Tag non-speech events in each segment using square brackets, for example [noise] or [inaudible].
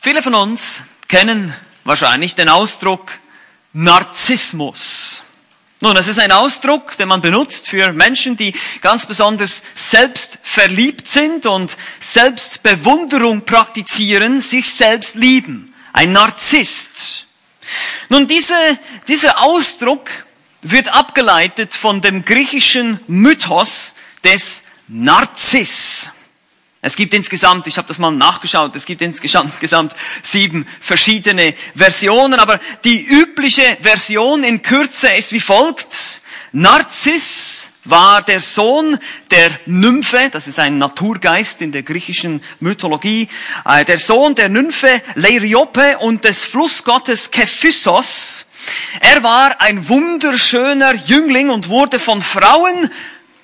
Viele von uns kennen wahrscheinlich den Ausdruck Narzissmus. Nun, das ist ein Ausdruck, den man benutzt für Menschen, die ganz besonders selbst verliebt sind und Selbstbewunderung praktizieren, sich selbst lieben. Ein Narzisst. Nun, diese, dieser Ausdruck wird abgeleitet von dem griechischen Mythos des Narziss. Es gibt insgesamt, ich habe das mal nachgeschaut, es gibt insgesamt, sieben verschiedene Versionen, aber die übliche Version in Kürze ist wie folgt. Narziss war der Sohn der Nymphe, das ist ein Naturgeist in der griechischen Mythologie, äh, der Sohn der Nymphe Leiriope und des Flussgottes Kephysos. Er war ein wunderschöner Jüngling und wurde von Frauen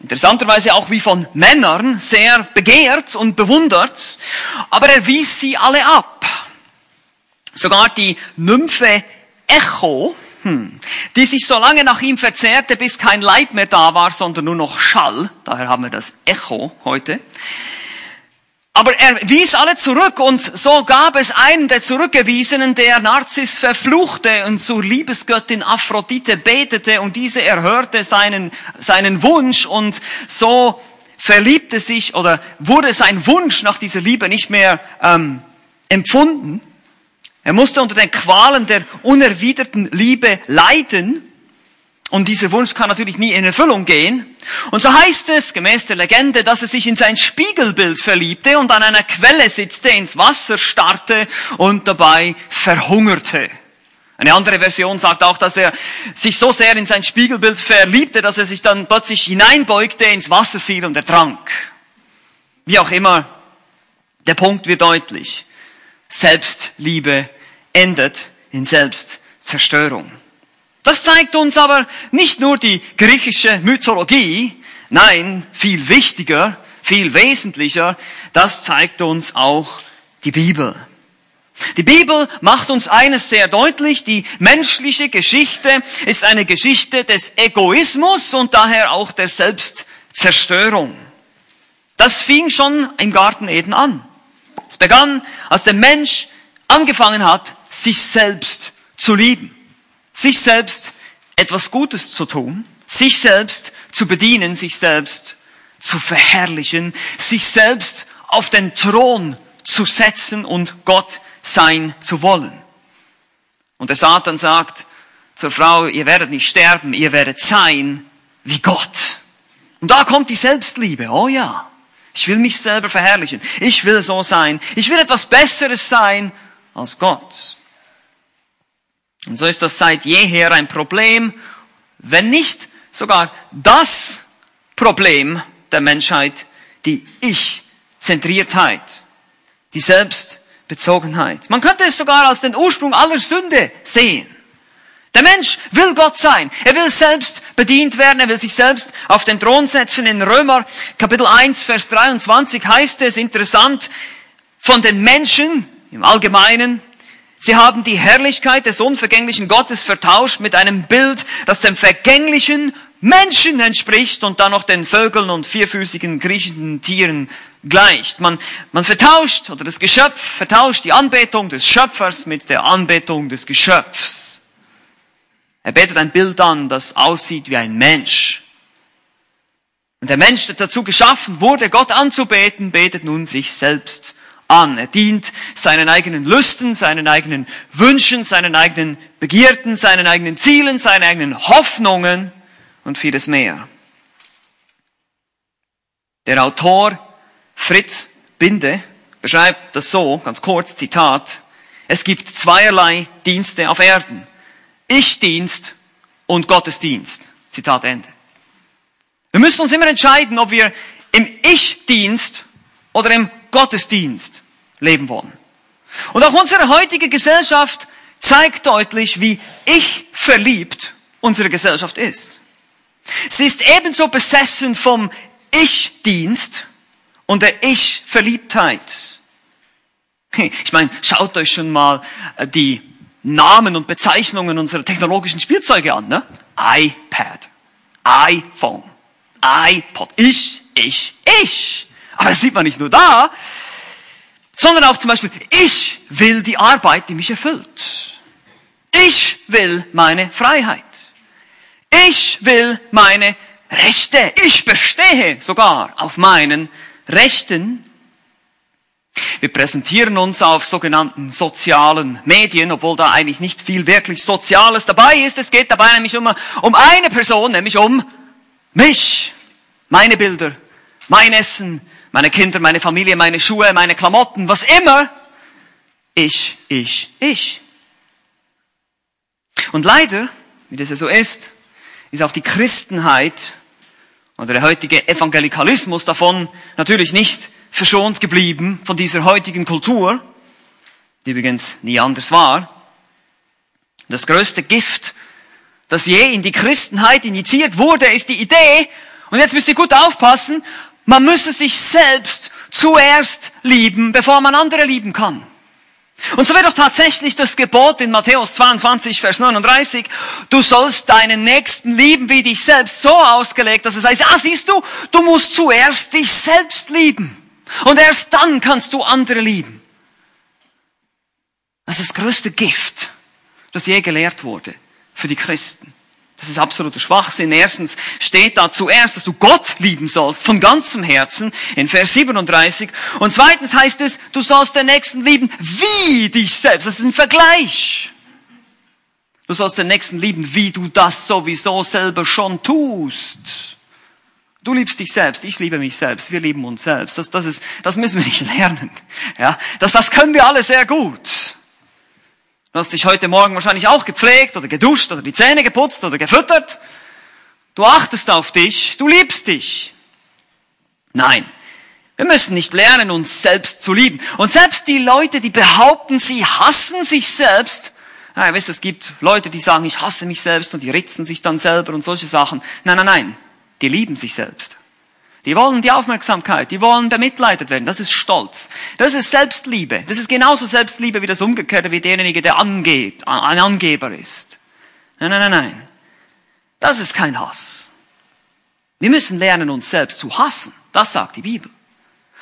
interessanterweise auch wie von Männern sehr begehrt und bewundert, aber er wies sie alle ab. Sogar die Nymphe Echo, hm, die sich so lange nach ihm verzehrte, bis kein Leib mehr da war, sondern nur noch Schall, daher haben wir das Echo heute, aber er wies alle zurück und so gab es einen der Zurückgewiesenen, der Narziss verfluchte und zur Liebesgöttin Aphrodite betete und diese erhörte seinen, seinen Wunsch und so verliebte sich oder wurde sein Wunsch nach dieser Liebe nicht mehr ähm, empfunden. Er musste unter den Qualen der unerwiderten Liebe leiden und dieser Wunsch kann natürlich nie in Erfüllung gehen. Und so heißt es, gemäß der Legende, dass er sich in sein Spiegelbild verliebte und an einer Quelle sitzte, ins Wasser starrte und dabei verhungerte. Eine andere Version sagt auch, dass er sich so sehr in sein Spiegelbild verliebte, dass er sich dann plötzlich hineinbeugte, ins Wasser fiel und ertrank. Wie auch immer, der Punkt wird deutlich. Selbstliebe endet in Selbstzerstörung. Das zeigt uns aber nicht nur die griechische Mythologie, nein, viel wichtiger, viel wesentlicher, das zeigt uns auch die Bibel. Die Bibel macht uns eines sehr deutlich, die menschliche Geschichte ist eine Geschichte des Egoismus und daher auch der Selbstzerstörung. Das fing schon im Garten Eden an. Es begann, als der Mensch angefangen hat, sich selbst zu lieben sich selbst etwas Gutes zu tun, sich selbst zu bedienen, sich selbst zu verherrlichen, sich selbst auf den Thron zu setzen und Gott sein zu wollen. Und der Satan sagt zur Frau, ihr werdet nicht sterben, ihr werdet sein wie Gott. Und da kommt die Selbstliebe. Oh ja, ich will mich selber verherrlichen. Ich will so sein. Ich will etwas Besseres sein als Gott. Und so ist das seit jeher ein Problem, wenn nicht sogar das Problem der Menschheit, die Ich-Zentriertheit, die Selbstbezogenheit. Man könnte es sogar als den Ursprung aller Sünde sehen. Der Mensch will Gott sein. Er will selbst bedient werden. Er will sich selbst auf den Thron setzen. In Römer Kapitel 1, Vers 23 heißt es interessant, von den Menschen im Allgemeinen Sie haben die Herrlichkeit des unvergänglichen Gottes vertauscht mit einem Bild, das dem vergänglichen Menschen entspricht und dann noch den Vögeln und vierfüßigen kriechenden Tieren gleicht. Man, man vertauscht, oder das Geschöpf vertauscht die Anbetung des Schöpfers mit der Anbetung des Geschöpfs. Er betet ein Bild an, das aussieht wie ein Mensch. Und der Mensch, der dazu geschaffen wurde, Gott anzubeten, betet nun sich selbst an. Er dient seinen eigenen Lüsten, seinen eigenen Wünschen, seinen eigenen Begierden, seinen eigenen Zielen, seinen eigenen Hoffnungen und vieles mehr. Der Autor Fritz Binde beschreibt das so, ganz kurz, Zitat, es gibt zweierlei Dienste auf Erden. Ich-Dienst und Gottesdienst. Zitat Ende. Wir müssen uns immer entscheiden, ob wir im Ich-Dienst oder im Gottesdienst leben wollen. Und auch unsere heutige Gesellschaft zeigt deutlich, wie ich verliebt unsere Gesellschaft ist. Sie ist ebenso besessen vom Ich-Dienst und der Ich-Verliebtheit. Ich meine, schaut euch schon mal äh, die Namen und Bezeichnungen unserer technologischen Spielzeuge an. Ne? iPad, iPhone, iPod, ich, ich, ich. Aber das sieht man nicht nur da, sondern auch zum Beispiel, ich will die Arbeit, die mich erfüllt. Ich will meine Freiheit. Ich will meine Rechte. Ich bestehe sogar auf meinen Rechten. Wir präsentieren uns auf sogenannten sozialen Medien, obwohl da eigentlich nicht viel wirklich Soziales dabei ist. Es geht dabei nämlich um, um eine Person, nämlich um mich, meine Bilder, mein Essen, meine Kinder, meine Familie, meine Schuhe, meine Klamotten, was immer. Ich, ich, ich. Und leider, wie das ja so ist, ist auch die Christenheit oder der heutige Evangelikalismus davon natürlich nicht verschont geblieben von dieser heutigen Kultur, die übrigens nie anders war. Das größte Gift, das je in die Christenheit injiziert wurde, ist die Idee, und jetzt müsst ihr gut aufpassen, man müsse sich selbst zuerst lieben, bevor man andere lieben kann. Und so wird doch tatsächlich das Gebot in Matthäus 22, Vers 39, du sollst deinen Nächsten lieben wie dich selbst, so ausgelegt, dass es heißt, ah, siehst du, du musst zuerst dich selbst lieben. Und erst dann kannst du andere lieben. Das ist das größte Gift, das je gelehrt wurde für die Christen. Das ist absoluter Schwachsinn. Erstens steht da zuerst, dass du Gott lieben sollst, von ganzem Herzen, in Vers 37. Und zweitens heißt es, du sollst den Nächsten lieben wie dich selbst. Das ist ein Vergleich. Du sollst den Nächsten lieben, wie du das sowieso selber schon tust. Du liebst dich selbst, ich liebe mich selbst, wir lieben uns selbst. Das, das, ist, das müssen wir nicht [laughs] lernen. Ja, das, das können wir alle sehr gut. Du hast dich heute Morgen wahrscheinlich auch gepflegt oder geduscht oder die Zähne geputzt oder gefüttert. Du achtest auf dich, du liebst dich. Nein, wir müssen nicht lernen, uns selbst zu lieben. Und selbst die Leute, die behaupten, sie hassen sich selbst, ja, ihr wisst, es gibt Leute, die sagen, ich hasse mich selbst und die ritzen sich dann selber und solche Sachen. Nein, nein, nein, die lieben sich selbst. Die wollen die Aufmerksamkeit, die wollen bemitleidet werden. Das ist Stolz. Das ist Selbstliebe. Das ist genauso Selbstliebe wie das Umgekehrte, wie derjenige, der angebt, ein Angeber ist. Nein, nein, nein, nein. Das ist kein Hass. Wir müssen lernen, uns selbst zu hassen. Das sagt die Bibel.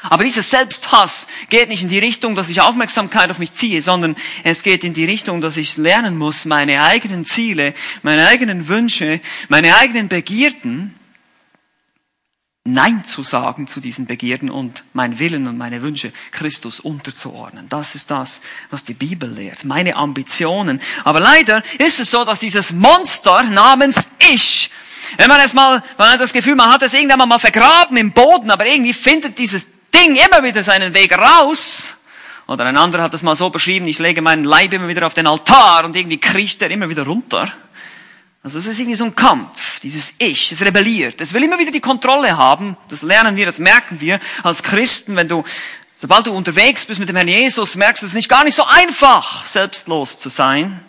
Aber dieser Selbsthass geht nicht in die Richtung, dass ich Aufmerksamkeit auf mich ziehe, sondern es geht in die Richtung, dass ich lernen muss, meine eigenen Ziele, meine eigenen Wünsche, meine eigenen Begierden Nein zu sagen zu diesen Begierden und mein Willen und meine Wünsche Christus unterzuordnen. Das ist das, was die Bibel lehrt. Meine Ambitionen. Aber leider ist es so, dass dieses Monster namens Ich, wenn man es mal, man hat das Gefühl, man hat es irgendwann mal vergraben im Boden, aber irgendwie findet dieses Ding immer wieder seinen Weg raus. Oder ein anderer hat es mal so beschrieben, ich lege meinen Leib immer wieder auf den Altar und irgendwie kriecht er immer wieder runter. Also es ist irgendwie so ein Kampf, dieses Ich, es rebelliert. Es will immer wieder die Kontrolle haben. Das lernen wir, das merken wir als Christen, wenn du, sobald du unterwegs bist mit dem Herrn Jesus, merkst du es ist nicht gar nicht so einfach, selbstlos zu sein,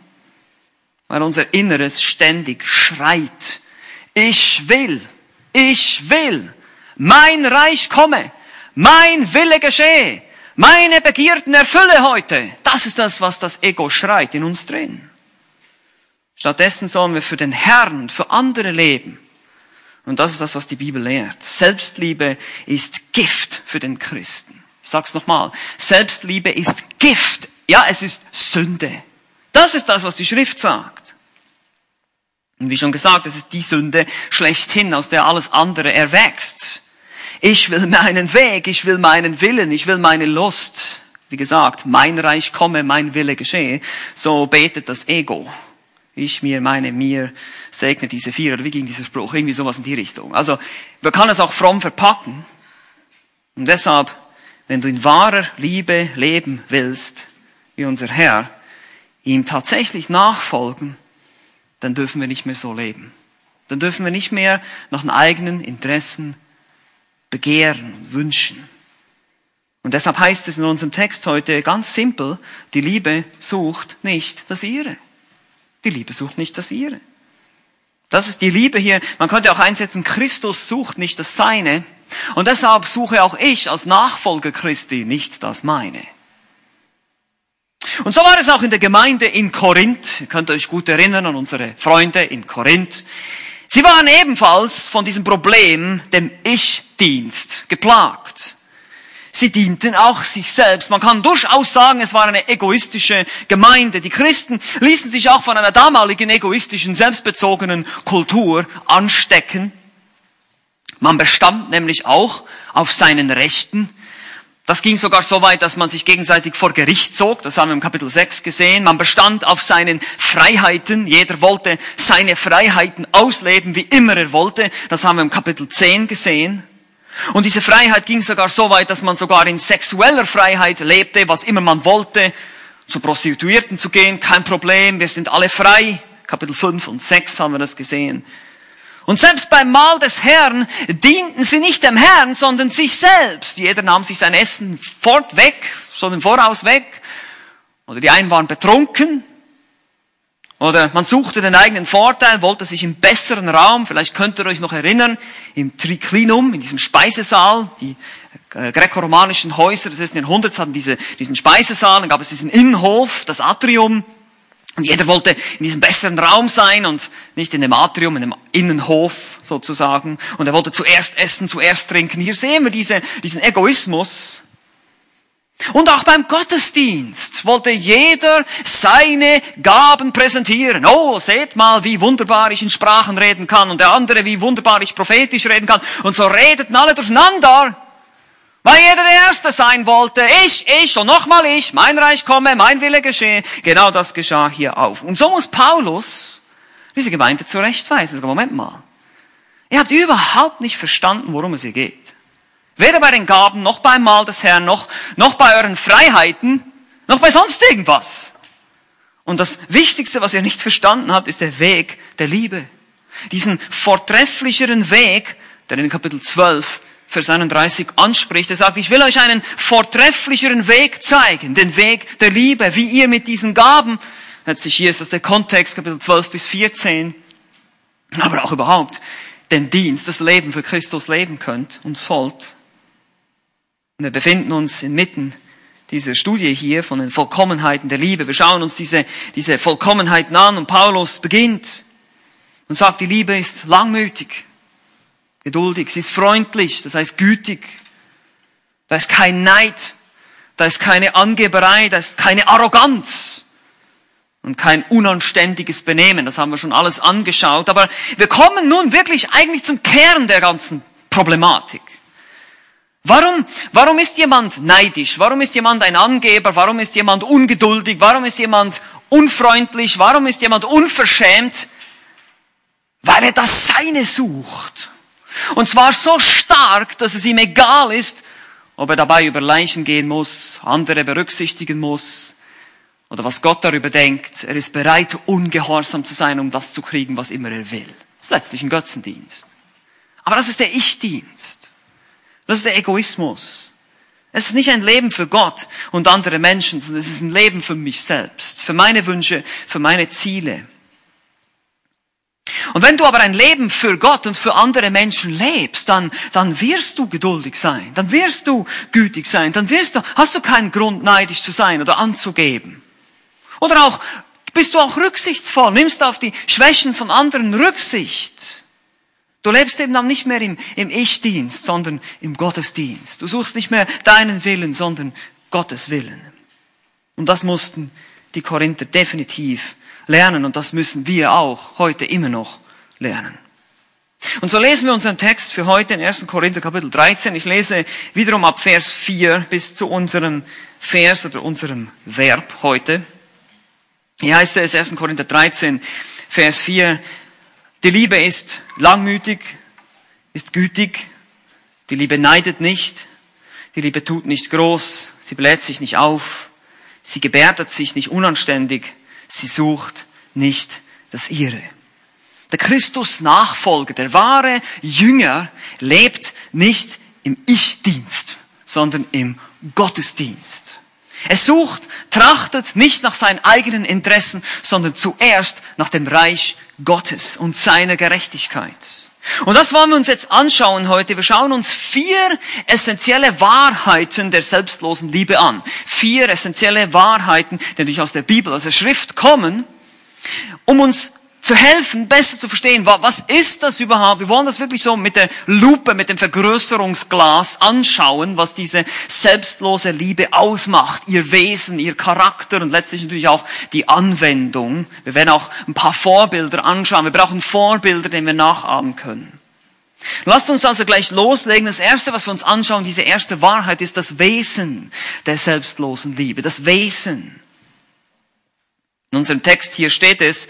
weil unser Inneres ständig schreit. Ich will, ich will, mein Reich komme, mein Wille geschehe, meine Begierden erfülle heute. Das ist das, was das Ego schreit in uns drin. Stattdessen sollen wir für den Herrn für andere leben. Und das ist das, was die Bibel lehrt. Selbstliebe ist Gift für den Christen. Ich sag's nochmal. Selbstliebe ist Gift. Ja, es ist Sünde. Das ist das, was die Schrift sagt. Und wie schon gesagt, es ist die Sünde schlechthin, aus der alles andere erwächst. Ich will meinen Weg, ich will meinen Willen, ich will meine Lust. Wie gesagt, mein Reich komme, mein Wille geschehe. So betet das Ego. Ich, mir, meine, mir, segne diese vier, oder wie ging dieser Spruch? Irgendwie sowas in die Richtung. Also, man kann es auch fromm verpacken. Und deshalb, wenn du in wahrer Liebe leben willst, wie unser Herr, ihm tatsächlich nachfolgen, dann dürfen wir nicht mehr so leben. Dann dürfen wir nicht mehr nach den eigenen Interessen begehren, wünschen. Und deshalb heißt es in unserem Text heute ganz simpel, die Liebe sucht nicht das ihre. Die Liebe sucht nicht das ihre. Das ist die Liebe hier. Man könnte auch einsetzen, Christus sucht nicht das Seine. Und deshalb suche auch ich als Nachfolger Christi nicht das meine. Und so war es auch in der Gemeinde in Korinth. Ihr könnt euch gut erinnern an unsere Freunde in Korinth. Sie waren ebenfalls von diesem Problem, dem Ich-Dienst, geplagt. Sie dienten auch sich selbst. Man kann durchaus sagen, es war eine egoistische Gemeinde. Die Christen ließen sich auch von einer damaligen egoistischen, selbstbezogenen Kultur anstecken. Man bestand nämlich auch auf seinen Rechten. Das ging sogar so weit, dass man sich gegenseitig vor Gericht zog. Das haben wir im Kapitel 6 gesehen. Man bestand auf seinen Freiheiten. Jeder wollte seine Freiheiten ausleben, wie immer er wollte. Das haben wir im Kapitel 10 gesehen. Und diese Freiheit ging sogar so weit, dass man sogar in sexueller Freiheit lebte, was immer man wollte. Zu Prostituierten zu gehen, kein Problem, wir sind alle frei. Kapitel 5 und 6 haben wir das gesehen. Und selbst beim Mahl des Herrn dienten sie nicht dem Herrn, sondern sich selbst. Jeder nahm sich sein Essen fort weg, schon Voraus weg. Oder die einen waren betrunken, oder man suchte den eigenen Vorteil, wollte sich im besseren Raum, vielleicht könnt ihr euch noch erinnern, im Triclinum, in diesem Speisesaal, die äh, grekoromanischen Häuser des ersten Jahrhunderts hatten diese, diesen Speisesaal, dann gab es diesen Innenhof, das Atrium, und jeder wollte in diesem besseren Raum sein und nicht in dem Atrium, in dem Innenhof sozusagen. Und er wollte zuerst essen, zuerst trinken. Hier sehen wir diese, diesen Egoismus, und auch beim Gottesdienst wollte jeder seine Gaben präsentieren. Oh, seht mal, wie wunderbar ich in Sprachen reden kann und der andere, wie wunderbar ich prophetisch reden kann. Und so redeten alle durcheinander, weil jeder der Erste sein wollte. Ich, ich und nochmal ich, mein Reich komme, mein Wille geschehe. Genau das geschah hier auf. Und so muss Paulus diese Gemeinde zurechtweisen. Moment mal. Ihr habt überhaupt nicht verstanden, worum es hier geht. Weder bei den Gaben, noch beim Mahl des Herrn, noch, noch bei euren Freiheiten, noch bei sonst irgendwas. Und das Wichtigste, was ihr nicht verstanden habt, ist der Weg der Liebe. Diesen vortrefflicheren Weg, der in Kapitel 12, Vers 31 anspricht. Er sagt, ich will euch einen vortrefflicheren Weg zeigen, den Weg der Liebe, wie ihr mit diesen Gaben, letztlich hier ist das der Kontext, Kapitel 12 bis 14, aber auch überhaupt den Dienst, das Leben für Christus leben könnt und sollt. Und wir befinden uns inmitten dieser Studie hier von den Vollkommenheiten der Liebe. Wir schauen uns diese, diese Vollkommenheiten an und Paulus beginnt und sagt, die Liebe ist langmütig, geduldig, sie ist freundlich, das heißt gütig. Da ist kein Neid, da ist keine Angeberei, da ist keine Arroganz und kein unanständiges Benehmen. Das haben wir schon alles angeschaut. Aber wir kommen nun wirklich eigentlich zum Kern der ganzen Problematik. Warum, warum ist jemand neidisch? Warum ist jemand ein Angeber? Warum ist jemand ungeduldig? Warum ist jemand unfreundlich? Warum ist jemand unverschämt? Weil er das Seine sucht. Und zwar so stark, dass es ihm egal ist, ob er dabei über Leichen gehen muss, andere berücksichtigen muss, oder was Gott darüber denkt. Er ist bereit, ungehorsam zu sein, um das zu kriegen, was immer er will. Das ist letztlich ein Götzendienst. Aber das ist der Ich-Dienst. Das ist der Egoismus. Es ist nicht ein Leben für Gott und andere Menschen, sondern es ist ein Leben für mich selbst, für meine Wünsche, für meine Ziele. Und wenn du aber ein Leben für Gott und für andere Menschen lebst, dann, dann wirst du geduldig sein, dann wirst du gütig sein, dann wirst du, hast du keinen Grund neidisch zu sein oder anzugeben. Oder auch, bist du auch rücksichtsvoll, nimmst auf die Schwächen von anderen Rücksicht. Du lebst eben dann nicht mehr im, im Ich-Dienst, sondern im Gottesdienst. Du suchst nicht mehr deinen Willen, sondern Gottes Willen. Und das mussten die Korinther definitiv lernen und das müssen wir auch heute immer noch lernen. Und so lesen wir unseren Text für heute in 1. Korinther Kapitel 13. Ich lese wiederum ab Vers 4 bis zu unserem Vers oder unserem Verb heute. Hier heißt es 1. Korinther 13, Vers 4, die Liebe ist langmütig, ist gütig. Die Liebe neidet nicht. Die Liebe tut nicht groß. Sie bläht sich nicht auf. Sie gebärdet sich nicht unanständig. Sie sucht nicht das Ihre. Der Christus-Nachfolger, der wahre Jünger, lebt nicht im Ich-Dienst, sondern im Gottesdienst. Er sucht, trachtet nicht nach seinen eigenen Interessen, sondern zuerst nach dem Reich Gottes und seiner Gerechtigkeit. Und das wollen wir uns jetzt anschauen heute. Wir schauen uns vier essentielle Wahrheiten der selbstlosen Liebe an. Vier essentielle Wahrheiten, die durch aus der Bibel, aus der Schrift kommen, um uns zu helfen, besser zu verstehen, was ist das überhaupt? Wir wollen das wirklich so mit der Lupe, mit dem Vergrößerungsglas anschauen, was diese selbstlose Liebe ausmacht, ihr Wesen, ihr Charakter und letztlich natürlich auch die Anwendung. Wir werden auch ein paar Vorbilder anschauen. Wir brauchen Vorbilder, denen wir nachahmen können. Lasst uns also gleich loslegen. Das erste, was wir uns anschauen, diese erste Wahrheit ist das Wesen der selbstlosen Liebe. Das Wesen. In unserem Text hier steht es,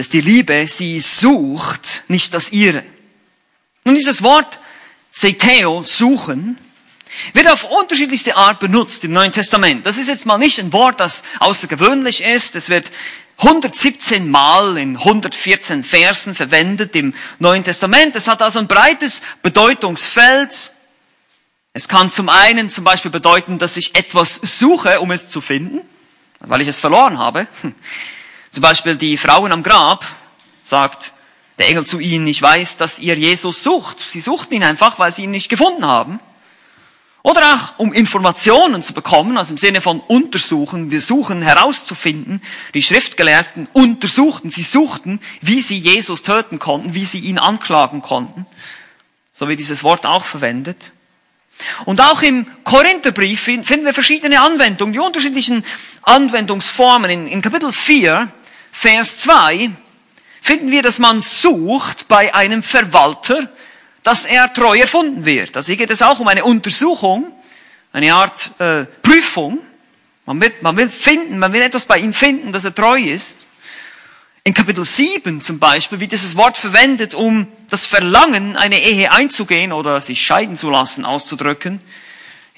dass die Liebe sie sucht, nicht das ihre. Nun dieses Wort Seteo, suchen, wird auf unterschiedlichste Art benutzt im Neuen Testament. Das ist jetzt mal nicht ein Wort, das außergewöhnlich ist. Es wird 117 Mal in 114 Versen verwendet im Neuen Testament. Es hat also ein breites Bedeutungsfeld. Es kann zum einen zum Beispiel bedeuten, dass ich etwas suche, um es zu finden, weil ich es verloren habe. Zum Beispiel die Frauen am Grab, sagt der Engel zu ihnen, ich weiß, dass ihr Jesus sucht. Sie suchten ihn einfach, weil sie ihn nicht gefunden haben. Oder auch, um Informationen zu bekommen, also im Sinne von untersuchen, wir suchen herauszufinden. Die Schriftgelehrten untersuchten, sie suchten, wie sie Jesus töten konnten, wie sie ihn anklagen konnten. So wie dieses Wort auch verwendet. Und auch im Korintherbrief finden wir verschiedene Anwendungen, die unterschiedlichen Anwendungsformen. In, in Kapitel 4 Vers 2 finden wir, dass man sucht bei einem Verwalter, dass er treu erfunden wird. Also hier geht es auch um eine Untersuchung, eine Art äh, Prüfung. Man will, man will finden, man will etwas bei ihm finden, dass er treu ist. In Kapitel 7 zum Beispiel wird dieses Wort verwendet, um das Verlangen, eine Ehe einzugehen oder sich scheiden zu lassen, auszudrücken.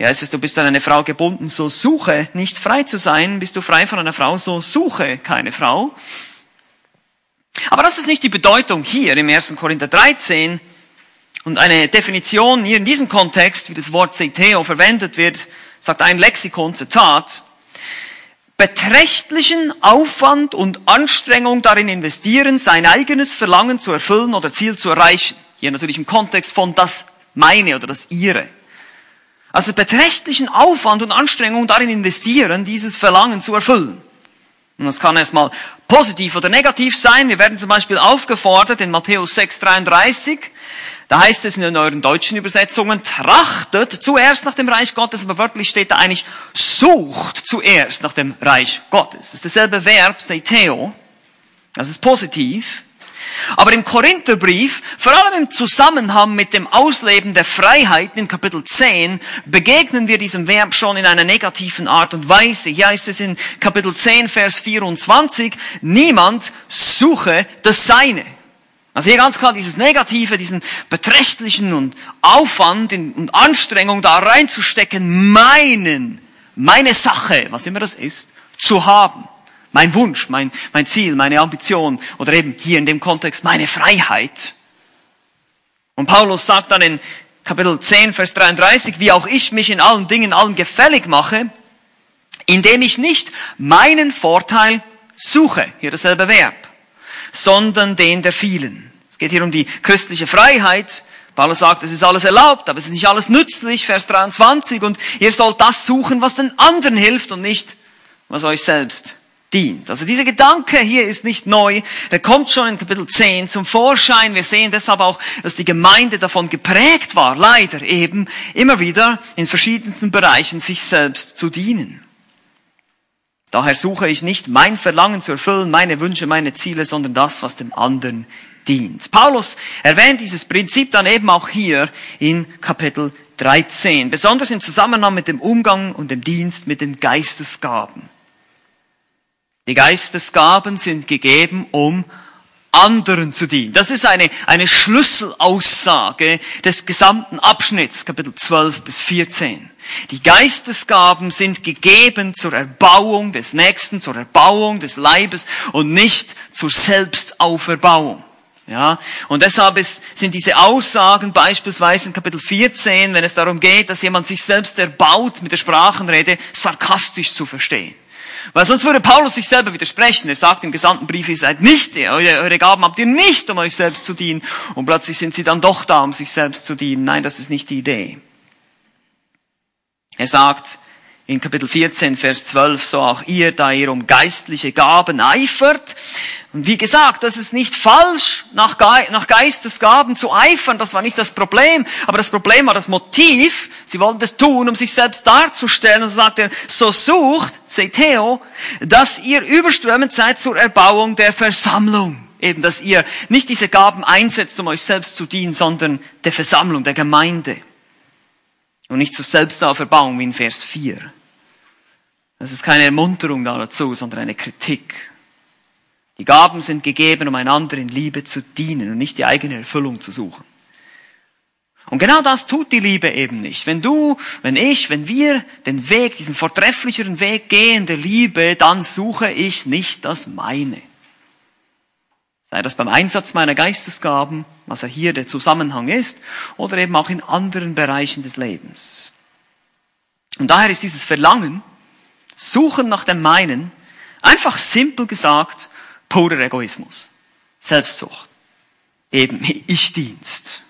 Ja, es ist, du bist an eine Frau gebunden, so suche nicht frei zu sein. Bist du frei von einer Frau, so suche keine Frau. Aber das ist nicht die Bedeutung hier im 1. Korinther 13. Und eine Definition hier in diesem Kontext, wie das Wort Zeteo verwendet wird, sagt ein Lexikon, Zitat, beträchtlichen Aufwand und Anstrengung darin investieren, sein eigenes Verlangen zu erfüllen oder Ziel zu erreichen. Hier natürlich im Kontext von das meine oder das ihre. Also beträchtlichen Aufwand und Anstrengung darin investieren, dieses Verlangen zu erfüllen. Und das kann erstmal positiv oder negativ sein. Wir werden zum Beispiel aufgefordert in Matthäus 6,33, da heißt es in euren deutschen Übersetzungen, trachtet zuerst nach dem Reich Gottes, aber wörtlich steht da eigentlich, sucht zuerst nach dem Reich Gottes. Das ist dasselbe Verb, seiteo. Das ist positiv. Aber im Korintherbrief, vor allem im Zusammenhang mit dem Ausleben der Freiheiten in Kapitel 10, begegnen wir diesem Verb schon in einer negativen Art und Weise. Hier heißt es in Kapitel 10, Vers 24, niemand suche das Seine. Also hier ganz klar dieses Negative, diesen beträchtlichen und Aufwand und Anstrengung da reinzustecken, meinen, meine Sache, was immer das ist, zu haben mein Wunsch, mein, mein Ziel, meine Ambition oder eben hier in dem Kontext meine Freiheit. Und Paulus sagt dann in Kapitel 10, Vers 33, wie auch ich mich in allen Dingen allen gefällig mache, indem ich nicht meinen Vorteil suche, hier dasselbe Verb, sondern den der vielen. Es geht hier um die christliche Freiheit. Paulus sagt, es ist alles erlaubt, aber es ist nicht alles nützlich, Vers 23, und ihr sollt das suchen, was den anderen hilft und nicht, was euch selbst dient. Also dieser Gedanke hier ist nicht neu, der kommt schon in Kapitel 10 zum Vorschein. Wir sehen deshalb auch, dass die Gemeinde davon geprägt war, leider eben immer wieder in verschiedensten Bereichen sich selbst zu dienen. Daher suche ich nicht mein Verlangen zu erfüllen, meine Wünsche, meine Ziele, sondern das, was dem anderen dient. Paulus erwähnt dieses Prinzip dann eben auch hier in Kapitel 13, besonders im Zusammenhang mit dem Umgang und dem Dienst mit den Geistesgaben. Die Geistesgaben sind gegeben, um anderen zu dienen. Das ist eine, eine Schlüsselaussage des gesamten Abschnitts, Kapitel 12 bis 14. Die Geistesgaben sind gegeben zur Erbauung des Nächsten, zur Erbauung des Leibes und nicht zur Selbstauferbauung. Ja, und deshalb ist, sind diese Aussagen beispielsweise in Kapitel 14, wenn es darum geht, dass jemand sich selbst erbaut mit der Sprachenrede, sarkastisch zu verstehen. Weil sonst würde Paulus sich selber widersprechen. Er sagt im gesamten Brief, ihr seid nicht, eure, eure Gaben habt ihr nicht, um euch selbst zu dienen. Und plötzlich sind sie dann doch da, um sich selbst zu dienen. Nein, das ist nicht die Idee. Er sagt in Kapitel 14, Vers 12, so auch ihr, da ihr um geistliche Gaben eifert. Und wie gesagt, das ist nicht falsch, nach, Ge nach Geistesgaben zu eifern, das war nicht das Problem, aber das Problem war das Motiv. Sie wollten das tun, um sich selbst darzustellen. Und so sagt er, so sucht, Theo, dass ihr überströmend seid zur Erbauung der Versammlung. Eben, dass ihr nicht diese Gaben einsetzt, um euch selbst zu dienen, sondern der Versammlung, der Gemeinde. Und nicht zur Selbstauferbauung wie in Vers 4. Das ist keine Ermunterung dazu, sondern eine Kritik. Die Gaben sind gegeben, um einander in Liebe zu dienen und nicht die eigene Erfüllung zu suchen. Und genau das tut die Liebe eben nicht. Wenn du, wenn ich, wenn wir den Weg, diesen vortrefflicheren Weg gehen der Liebe, dann suche ich nicht das meine. Sei das beim Einsatz meiner Geistesgaben, was ja hier der Zusammenhang ist, oder eben auch in anderen Bereichen des Lebens. Und daher ist dieses Verlangen, Suchen nach dem meinen, einfach simpel gesagt, purer Egoismus. Selbstsucht. Eben Ich-Dienst.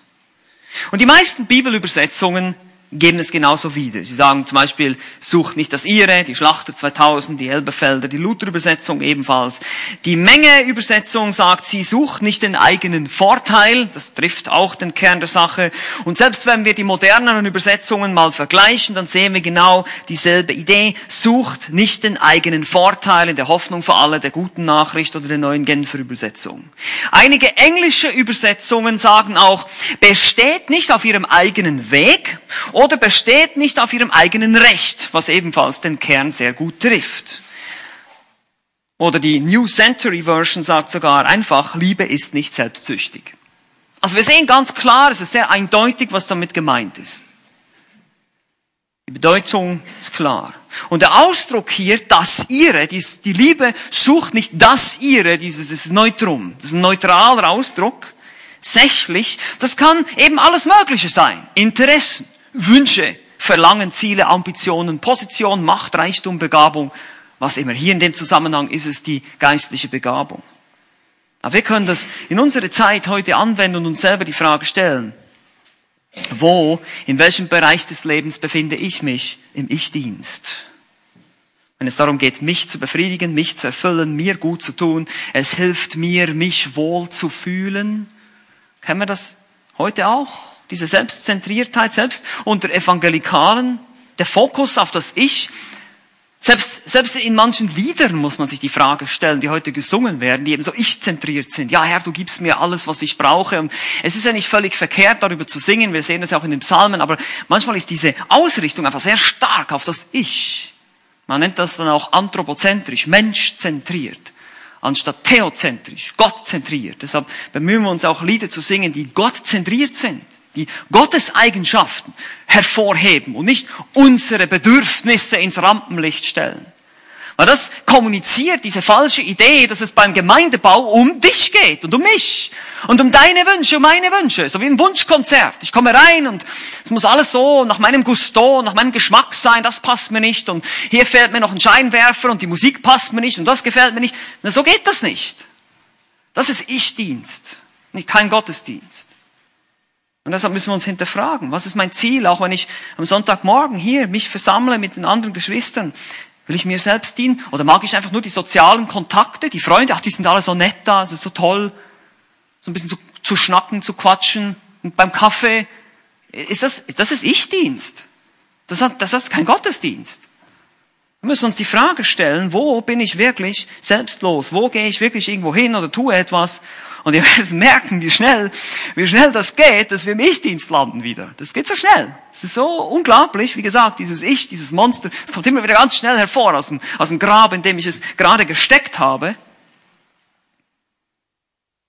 Und die meisten Bibelübersetzungen geben es genauso wieder. Sie sagen zum Beispiel, sucht nicht das Ihre, die Schlachter 2000, die Elbefelder, die Luther-Übersetzung ebenfalls. Die Menge-Übersetzung sagt, sie sucht nicht den eigenen Vorteil, das trifft auch den Kern der Sache. Und selbst wenn wir die moderneren Übersetzungen mal vergleichen, dann sehen wir genau dieselbe Idee, sucht nicht den eigenen Vorteil in der Hoffnung für alle, der guten Nachricht oder der neuen Genfer Übersetzung. Einige englische Übersetzungen sagen auch, besteht nicht auf ihrem eigenen Weg, oder besteht nicht auf ihrem eigenen Recht, was ebenfalls den Kern sehr gut trifft. Oder die New Century Version sagt sogar einfach, Liebe ist nicht selbstsüchtig. Also wir sehen ganz klar, es ist sehr eindeutig, was damit gemeint ist. Die Bedeutung ist klar. Und der Ausdruck hier, das ihre, die, Liebe sucht nicht das ihre, dieses Neutrum. Das ist ein neutraler Ausdruck. Sächlich, das kann eben alles Mögliche sein. Interessen, Wünsche, Verlangen, Ziele, Ambitionen, Position, Macht, Reichtum, Begabung, was immer. Hier in dem Zusammenhang ist es die geistliche Begabung. Aber wir können das in unserer Zeit heute anwenden und uns selber die Frage stellen, wo, in welchem Bereich des Lebens befinde ich mich im Ich-Dienst? Wenn es darum geht, mich zu befriedigen, mich zu erfüllen, mir gut zu tun, es hilft mir, mich wohl zu fühlen. Kennen wir das heute auch? Diese Selbstzentriertheit, selbst unter Evangelikalen, der Fokus auf das Ich. Selbst, selbst in manchen Liedern muss man sich die Frage stellen, die heute gesungen werden, die eben so ich-zentriert sind. Ja, Herr, du gibst mir alles, was ich brauche. Und es ist ja nicht völlig verkehrt, darüber zu singen. Wir sehen das ja auch in den Psalmen. Aber manchmal ist diese Ausrichtung einfach sehr stark auf das Ich. Man nennt das dann auch anthropozentrisch, menschzentriert anstatt theozentrisch, gottzentriert. Deshalb bemühen wir uns auch Lieder zu singen, die gottzentriert sind die Gottes Eigenschaften hervorheben und nicht unsere Bedürfnisse ins Rampenlicht stellen. Weil das kommuniziert diese falsche Idee, dass es beim Gemeindebau um dich geht und um mich und um deine Wünsche, um meine Wünsche, so wie ein Wunschkonzert. Ich komme rein und es muss alles so nach meinem Gusto, nach meinem Geschmack sein, das passt mir nicht und hier fehlt mir noch ein Scheinwerfer und die Musik passt mir nicht und das gefällt mir nicht. Na, so geht das nicht. Das ist Ich-Dienst, nicht kein Gottesdienst. Und deshalb müssen wir uns hinterfragen, was ist mein Ziel, auch wenn ich am Sonntagmorgen hier mich versammle mit den anderen Geschwistern. Will ich mir selbst dienen? Oder mag ich einfach nur die sozialen Kontakte, die Freunde, ach, die sind alle so nett da, es so toll, so ein bisschen zu, zu schnacken, zu quatschen, und beim Kaffee. Ist das, das ist Ich-Dienst. Das, hat, das ist kein Gottesdienst. Wir müssen uns die Frage stellen, wo bin ich wirklich selbstlos? Wo gehe ich wirklich irgendwo hin oder tue etwas? Und ihr werdet [laughs] merken, wie schnell, wie schnell das geht, dass wir im Ich-Dienst landen wieder. Das geht so schnell. Es ist so unglaublich. Wie gesagt, dieses Ich, dieses Monster, es kommt immer wieder ganz schnell hervor aus dem, aus dem Grab, in dem ich es gerade gesteckt habe.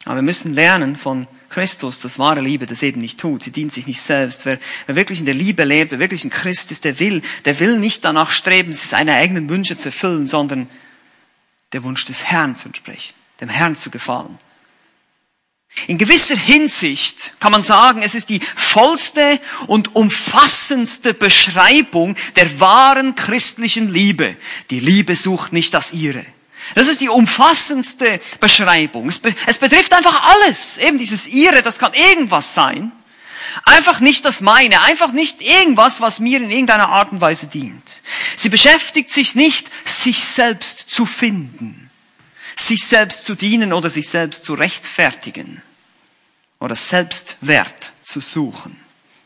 Aber wir müssen lernen von Christus, dass wahre Liebe das eben nicht tut. Sie dient sich nicht selbst. Wer, wer wirklich in der Liebe lebt, wer wirklich ein Christ ist, der will, der will nicht danach streben, seine eigenen Wünsche zu erfüllen, sondern der Wunsch des Herrn zu entsprechen, dem Herrn zu gefallen. In gewisser Hinsicht kann man sagen, es ist die vollste und umfassendste Beschreibung der wahren christlichen Liebe. Die Liebe sucht nicht das ihre. Das ist die umfassendste Beschreibung. Es, be es betrifft einfach alles. Eben dieses Ihre, das kann irgendwas sein. Einfach nicht das meine, einfach nicht irgendwas, was mir in irgendeiner Art und Weise dient. Sie beschäftigt sich nicht, sich selbst zu finden, sich selbst zu dienen oder sich selbst zu rechtfertigen oder Selbstwert zu suchen.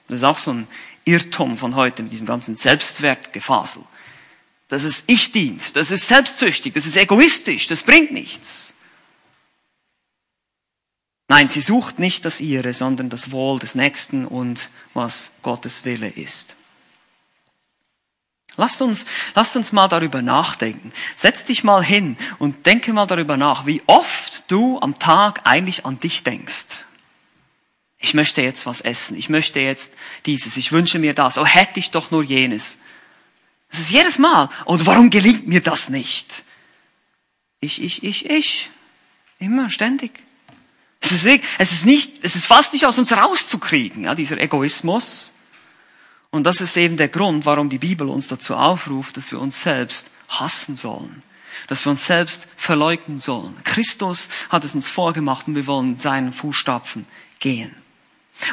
Das ist auch so ein Irrtum von heute mit diesem ganzen Selbstwertgefasel. Das ist Ich-Dienst, das ist selbstsüchtig, das ist egoistisch, das bringt nichts. Nein, sie sucht nicht das ihre, sondern das Wohl des Nächsten und was Gottes Wille ist. Lasst uns, lasst uns mal darüber nachdenken. Setz dich mal hin und denke mal darüber nach, wie oft du am Tag eigentlich an dich denkst. Ich möchte jetzt was essen. Ich möchte jetzt dieses. Ich wünsche mir das. Oh, hätte ich doch nur jenes. Das ist jedes Mal. Und warum gelingt mir das nicht? Ich, ich, ich, ich. Immer, ständig. Es ist, es ist nicht, es ist fast nicht aus uns rauszukriegen, ja, dieser Egoismus. Und das ist eben der Grund, warum die Bibel uns dazu aufruft, dass wir uns selbst hassen sollen. Dass wir uns selbst verleugnen sollen. Christus hat es uns vorgemacht und wir wollen in seinen Fußstapfen gehen.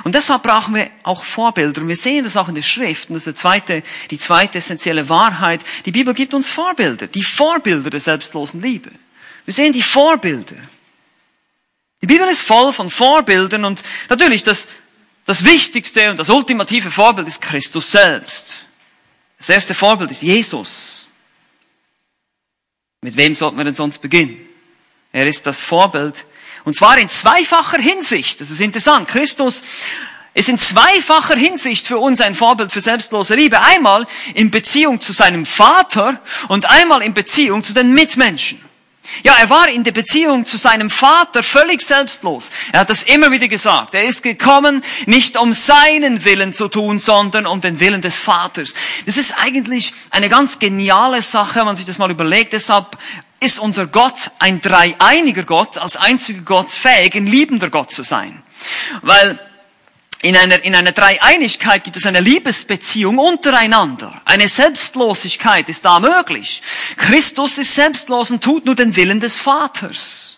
Und deshalb brauchen wir auch Vorbilder. Und wir sehen das auch in der Schrift. Und das ist die zweite, die zweite essentielle Wahrheit. Die Bibel gibt uns Vorbilder. Die Vorbilder der selbstlosen Liebe. Wir sehen die Vorbilder. Die Bibel ist voll von Vorbildern und natürlich das, das wichtigste und das ultimative Vorbild ist Christus selbst. Das erste Vorbild ist Jesus. Mit wem sollten wir denn sonst beginnen? Er ist das Vorbild und zwar in zweifacher Hinsicht. Das ist interessant. Christus ist in zweifacher Hinsicht für uns ein Vorbild für selbstlose Liebe. Einmal in Beziehung zu seinem Vater und einmal in Beziehung zu den Mitmenschen. Ja, er war in der Beziehung zu seinem Vater völlig selbstlos. Er hat das immer wieder gesagt. Er ist gekommen, nicht um seinen Willen zu tun, sondern um den Willen des Vaters. Das ist eigentlich eine ganz geniale Sache, wenn man sich das mal überlegt. Deshalb ist unser Gott ein dreieiniger Gott, als einziger Gott fähig, ein liebender Gott zu sein. Weil in einer, in einer Dreieinigkeit gibt es eine Liebesbeziehung untereinander. Eine Selbstlosigkeit ist da möglich. Christus ist selbstlos und tut nur den Willen des Vaters.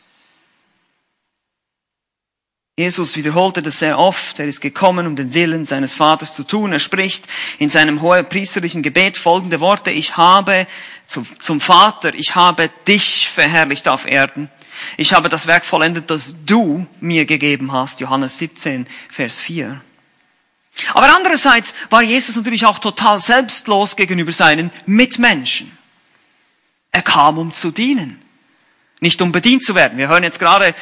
Jesus wiederholte das sehr oft. Er ist gekommen, um den Willen seines Vaters zu tun. Er spricht in seinem hohepriesterlichen Gebet folgende Worte. Ich habe zum, zum Vater, ich habe dich verherrlicht auf Erden ich habe das Werk vollendet, das du mir gegeben hast. Johannes 17, Vers 4. Aber andererseits war Jesus natürlich auch total selbstlos gegenüber seinen Mitmenschen. Er kam, um zu dienen, nicht um bedient zu werden. Wir hören jetzt gerade,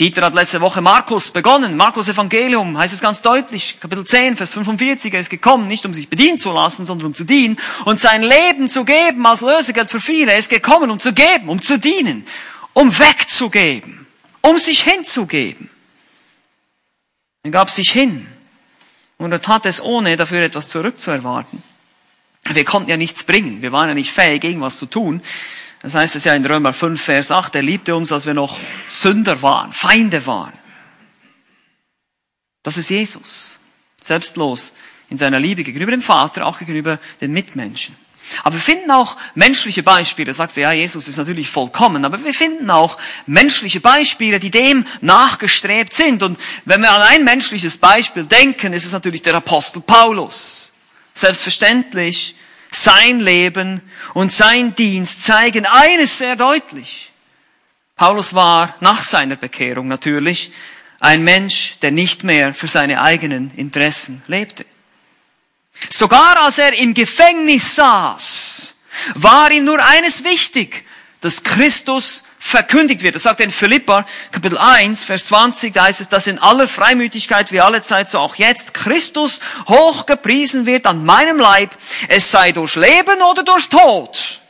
Dieter hat letzte Woche Markus begonnen. Markus Evangelium heißt es ganz deutlich, Kapitel 10, Vers 45. Er ist gekommen, nicht um sich bedienen zu lassen, sondern um zu dienen und sein Leben zu geben als Lösegeld für viele. Er ist gekommen, um zu geben, um zu dienen um wegzugeben, um sich hinzugeben. Er gab sich hin und er tat es ohne dafür etwas zurückzuerwarten. Wir konnten ja nichts bringen, wir waren ja nicht fähig, irgendwas zu tun. Das heißt es ja in Römer 5, Vers 8, er liebte uns, als wir noch Sünder waren, Feinde waren. Das ist Jesus, selbstlos in seiner Liebe gegenüber dem Vater, auch gegenüber den Mitmenschen. Aber wir finden auch menschliche Beispiele. Da sagst du, ja, Jesus ist natürlich vollkommen, aber wir finden auch menschliche Beispiele, die dem nachgestrebt sind. Und wenn wir an ein menschliches Beispiel denken, ist es natürlich der Apostel Paulus. Selbstverständlich, sein Leben und sein Dienst zeigen eines sehr deutlich. Paulus war nach seiner Bekehrung natürlich ein Mensch, der nicht mehr für seine eigenen Interessen lebte. Sogar als er im Gefängnis saß, war ihm nur eines wichtig, dass Christus verkündigt wird. Das sagt in Philippa, Kapitel 1, Vers 20, da heißt es, dass in aller Freimütigkeit wie alle Zeit, so auch jetzt, Christus hochgepriesen wird an meinem Leib, es sei durch Leben oder durch Tod.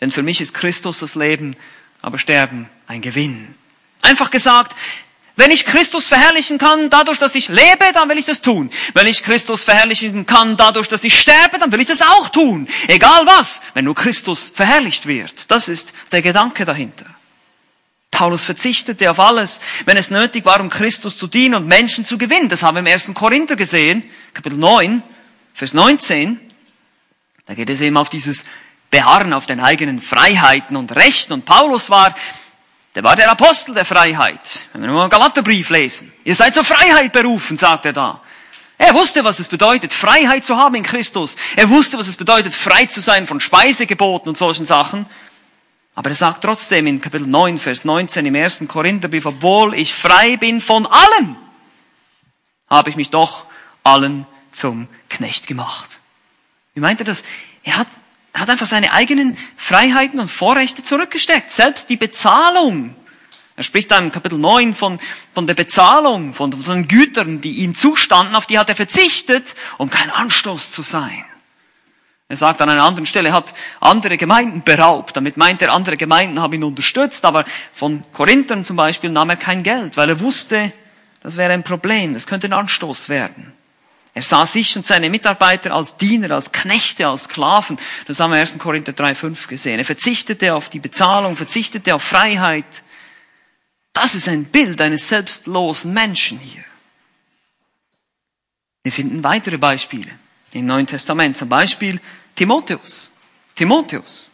Denn für mich ist Christus das Leben, aber Sterben ein Gewinn. Einfach gesagt, wenn ich Christus verherrlichen kann, dadurch, dass ich lebe, dann will ich das tun. Wenn ich Christus verherrlichen kann, dadurch, dass ich sterbe, dann will ich das auch tun. Egal was, wenn nur Christus verherrlicht wird. Das ist der Gedanke dahinter. Paulus verzichtete auf alles, wenn es nötig war, um Christus zu dienen und Menschen zu gewinnen. Das haben wir im ersten Korinther gesehen, Kapitel 9, Vers 19. Da geht es eben auf dieses Beharren auf den eigenen Freiheiten und Rechten. Und Paulus war der war der Apostel der Freiheit. Wenn wir nur einen Galaterbrief lesen. Ihr seid zur Freiheit berufen, sagt er da. Er wusste, was es bedeutet, Freiheit zu haben in Christus. Er wusste, was es bedeutet, frei zu sein von Speisegeboten und solchen Sachen. Aber er sagt trotzdem in Kapitel 9, Vers 19 im ersten Korintherbrief, obwohl ich frei bin von allem, habe ich mich doch allen zum Knecht gemacht. Wie meint er das? Er hat, er hat einfach seine eigenen Freiheiten und Vorrechte zurückgesteckt. Selbst die Bezahlung. Er spricht da im Kapitel 9 von, von der Bezahlung, von, von den Gütern, die ihm zustanden, auf die hat er verzichtet, um kein Anstoß zu sein. Er sagt an einer anderen Stelle, er hat andere Gemeinden beraubt. Damit meint er, andere Gemeinden haben ihn unterstützt, aber von Korinthern zum Beispiel nahm er kein Geld, weil er wusste, das wäre ein Problem, das könnte ein Anstoß werden. Er sah sich und seine Mitarbeiter als Diener, als Knechte, als Sklaven. Das haben wir 1. Korinther 3,5 gesehen. Er verzichtete auf die Bezahlung, verzichtete auf Freiheit. Das ist ein Bild eines selbstlosen Menschen hier. Wir finden weitere Beispiele im Neuen Testament, zum Beispiel Timotheus. Timotheus.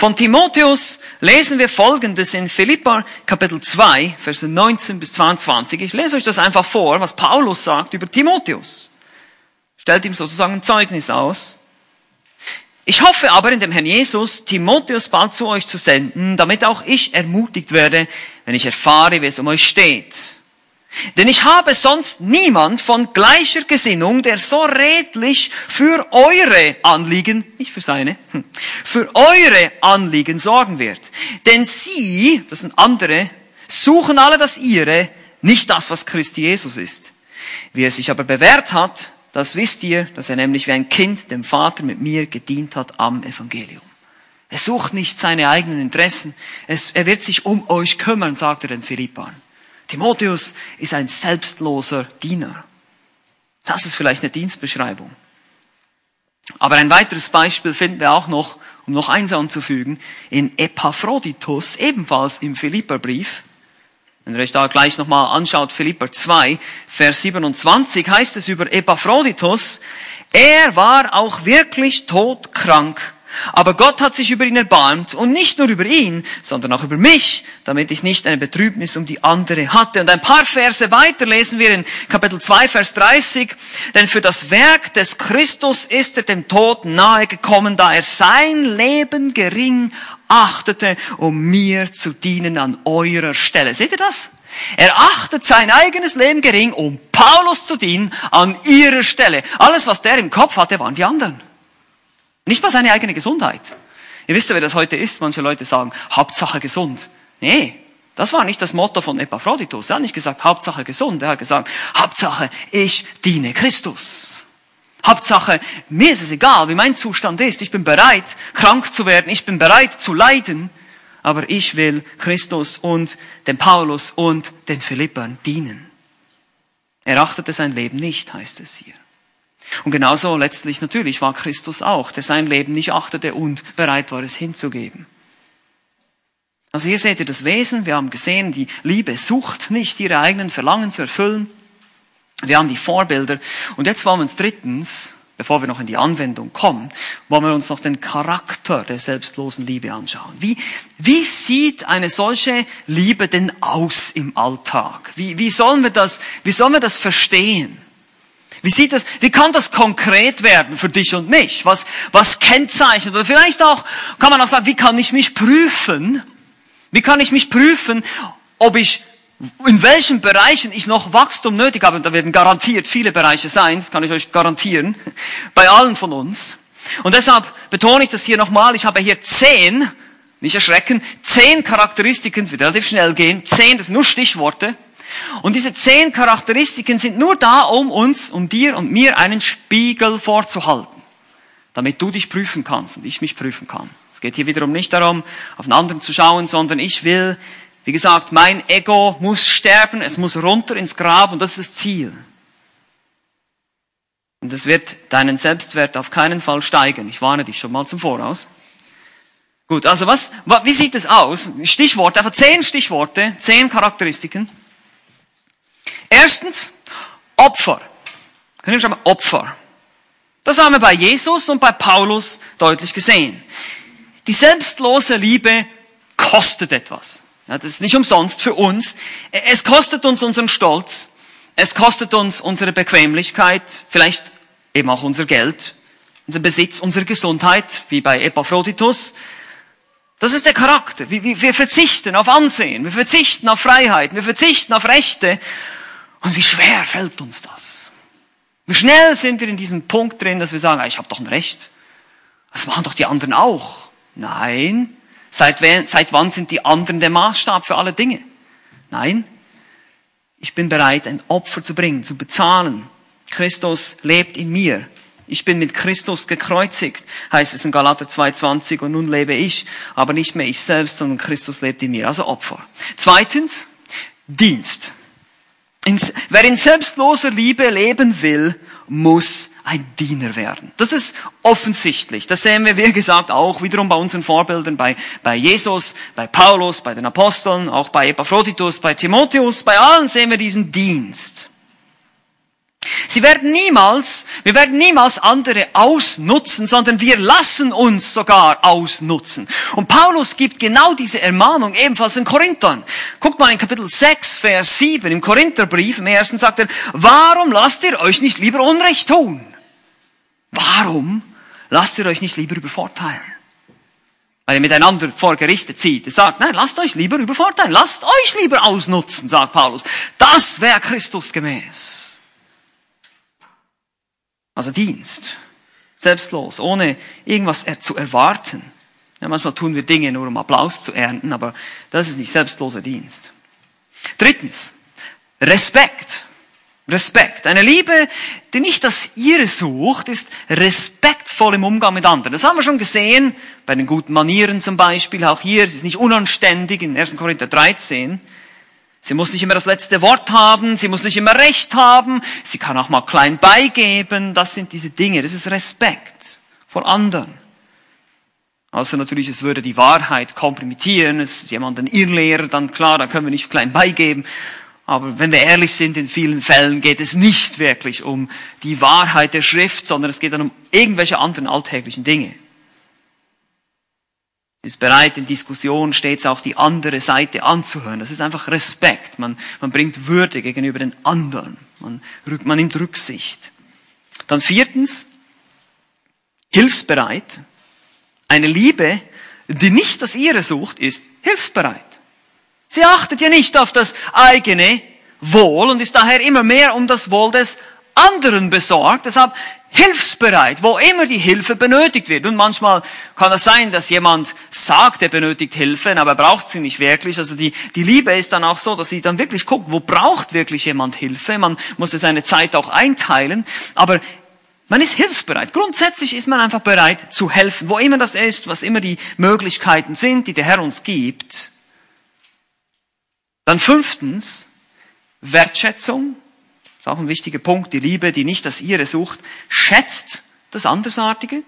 Von Timotheus lesen wir Folgendes in Philippa Kapitel 2, Verse 19 bis 22. Ich lese euch das einfach vor, was Paulus sagt über Timotheus. Stellt ihm sozusagen ein Zeugnis aus. Ich hoffe aber in dem Herrn Jesus, Timotheus bald zu euch zu senden, damit auch ich ermutigt werde, wenn ich erfahre, wie es um euch steht. Denn ich habe sonst niemand von gleicher Gesinnung, der so redlich für eure Anliegen, nicht für seine, hm, für eure Anliegen sorgen wird. Denn sie, das sind andere, suchen alle das ihre, nicht das, was Christi Jesus ist. Wie er sich aber bewährt hat, das wisst ihr, dass er nämlich wie ein Kind dem Vater mit mir gedient hat am Evangelium. Er sucht nicht seine eigenen Interessen. Es, er wird sich um euch kümmern, sagt er den Philippern. Timotheus ist ein selbstloser Diener. Das ist vielleicht eine Dienstbeschreibung. Aber ein weiteres Beispiel finden wir auch noch, um noch eins anzufügen, in Epaphroditus, ebenfalls im Philipperbrief. Wenn ihr euch da gleich nochmal anschaut, Philipper 2, Vers 27, heißt es über Epaphroditus, er war auch wirklich todkrank aber Gott hat sich über ihn erbarmt und nicht nur über ihn, sondern auch über mich, damit ich nicht eine Betrübnis um die andere hatte. Und ein paar Verse weiter lesen wir in Kapitel 2, Vers 30. Denn für das Werk des Christus ist er dem Tod nahe gekommen, da er sein Leben gering achtete, um mir zu dienen an eurer Stelle. Seht ihr das? Er achtet sein eigenes Leben gering, um Paulus zu dienen an ihrer Stelle. Alles, was der im Kopf hatte, waren die anderen. Nicht mal seine eigene Gesundheit. Ihr wisst ja, wie das heute ist. Manche Leute sagen, Hauptsache gesund. Nee, das war nicht das Motto von Epaphroditus. Er hat nicht gesagt, Hauptsache gesund. Er hat gesagt, Hauptsache, ich diene Christus. Hauptsache, mir ist es egal, wie mein Zustand ist. Ich bin bereit, krank zu werden. Ich bin bereit zu leiden. Aber ich will Christus und dem Paulus und den Philippern dienen. Er achtete sein Leben nicht, heißt es hier. Und genauso letztlich natürlich war Christus auch, der sein Leben nicht achtete und bereit war, es hinzugeben. Also hier seht ihr das Wesen. Wir haben gesehen, die Liebe sucht nicht, ihre eigenen Verlangen zu erfüllen. Wir haben die Vorbilder. Und jetzt wollen wir uns drittens, bevor wir noch in die Anwendung kommen, wollen wir uns noch den Charakter der selbstlosen Liebe anschauen. Wie, wie sieht eine solche Liebe denn aus im Alltag? Wie, wie sollen wir das, wie sollen wir das verstehen? Wie sieht das, wie kann das konkret werden für dich und mich? Was, was kennzeichnet? Oder vielleicht auch, kann man auch sagen, wie kann ich mich prüfen? Wie kann ich mich prüfen, ob ich, in welchen Bereichen ich noch Wachstum nötig habe? Und da werden garantiert viele Bereiche sein, das kann ich euch garantieren, bei allen von uns. Und deshalb betone ich das hier nochmal, ich habe hier zehn, nicht erschrecken, zehn Charakteristiken, es wird relativ schnell gehen, zehn, das sind nur Stichworte, und diese zehn Charakteristiken sind nur da, um uns, um dir und mir einen Spiegel vorzuhalten, damit du dich prüfen kannst und ich mich prüfen kann. Es geht hier wiederum nicht darum, auf einen anderen zu schauen, sondern ich will, wie gesagt, mein Ego muss sterben, es muss runter ins Grab und das ist das Ziel. Und es wird deinen Selbstwert auf keinen Fall steigern. Ich warne dich schon mal zum Voraus. Gut, also was, wie sieht es aus? Stichworte, einfach zehn Stichworte, zehn Charakteristiken. Erstens, Opfer. Können wir schon mal Opfer. Das haben wir bei Jesus und bei Paulus deutlich gesehen. Die selbstlose Liebe kostet etwas. Ja, das ist nicht umsonst für uns. Es kostet uns unseren Stolz. Es kostet uns unsere Bequemlichkeit, vielleicht eben auch unser Geld, unser Besitz, unsere Gesundheit, wie bei Epaphroditus. Das ist der Charakter. Wir verzichten auf Ansehen, wir verzichten auf Freiheit, wir verzichten auf Rechte. Und wie schwer fällt uns das? Wie schnell sind wir in diesem Punkt drin, dass wir sagen, ah, ich habe doch ein Recht. Das machen doch die anderen auch. Nein. Seit, seit wann sind die anderen der Maßstab für alle Dinge? Nein. Ich bin bereit, ein Opfer zu bringen, zu bezahlen. Christus lebt in mir. Ich bin mit Christus gekreuzigt, heißt es in Galater 2,20, und nun lebe ich, aber nicht mehr ich selbst, sondern Christus lebt in mir, also Opfer. Zweitens, Dienst. Wer in selbstloser Liebe leben will, muss ein Diener werden. Das ist offensichtlich. Das sehen wir, wie gesagt, auch wiederum bei unseren Vorbildern, bei, bei Jesus, bei Paulus, bei den Aposteln, auch bei Epaphroditus, bei Timotheus, bei allen sehen wir diesen Dienst. Sie werden niemals, wir werden niemals andere ausnutzen, sondern wir lassen uns sogar ausnutzen. Und Paulus gibt genau diese Ermahnung ebenfalls in Korinthern. Guckt mal in Kapitel 6, Vers 7 im Korintherbrief, im ersten sagt er, warum lasst ihr euch nicht lieber Unrecht tun? Warum lasst ihr euch nicht lieber übervorteilen? Weil ihr miteinander vor Gerichte zieht. Er sagt, nein, lasst euch lieber übervorteilen. Lasst euch lieber ausnutzen, sagt Paulus. Das wäre Christus gemäß. Also Dienst. Selbstlos, ohne irgendwas zu erwarten. Ja, manchmal tun wir Dinge nur, um Applaus zu ernten, aber das ist nicht selbstloser Dienst. Drittens, Respekt. Respekt. Eine Liebe, die nicht das ihre sucht, ist respektvoll im Umgang mit anderen. Das haben wir schon gesehen, bei den guten Manieren zum Beispiel, auch hier, es ist nicht unanständig in 1. Korinther 13. Sie muss nicht immer das letzte Wort haben, sie muss nicht immer Recht haben, sie kann auch mal klein beigeben, das sind diese Dinge, das ist Respekt vor anderen. Außer natürlich, es würde die Wahrheit kompromittieren, es ist jemand ein Irrlehrer, dann klar, dann können wir nicht klein beigeben. Aber wenn wir ehrlich sind, in vielen Fällen geht es nicht wirklich um die Wahrheit der Schrift, sondern es geht dann um irgendwelche anderen alltäglichen Dinge ist bereit, in Diskussion stets auch die andere Seite anzuhören. Das ist einfach Respekt. Man, man bringt Würde gegenüber den anderen. Man, man nimmt Rücksicht. Dann viertens, hilfsbereit. Eine Liebe, die nicht das ihre sucht, ist hilfsbereit. Sie achtet ja nicht auf das eigene Wohl und ist daher immer mehr um das Wohl des anderen besorgt. Deshalb hilfsbereit, wo immer die Hilfe benötigt wird. Und manchmal kann es sein, dass jemand sagt, er benötigt Hilfe, aber er braucht sie nicht wirklich. Also die, die Liebe ist dann auch so, dass sie dann wirklich guckt, wo braucht wirklich jemand Hilfe. Man muss seine Zeit auch einteilen. Aber man ist hilfsbereit. Grundsätzlich ist man einfach bereit zu helfen, wo immer das ist, was immer die Möglichkeiten sind, die der Herr uns gibt. Dann fünftens, Wertschätzung auch ein wichtiger Punkt. Die Liebe, die nicht das ihre sucht, schätzt das Andersartige.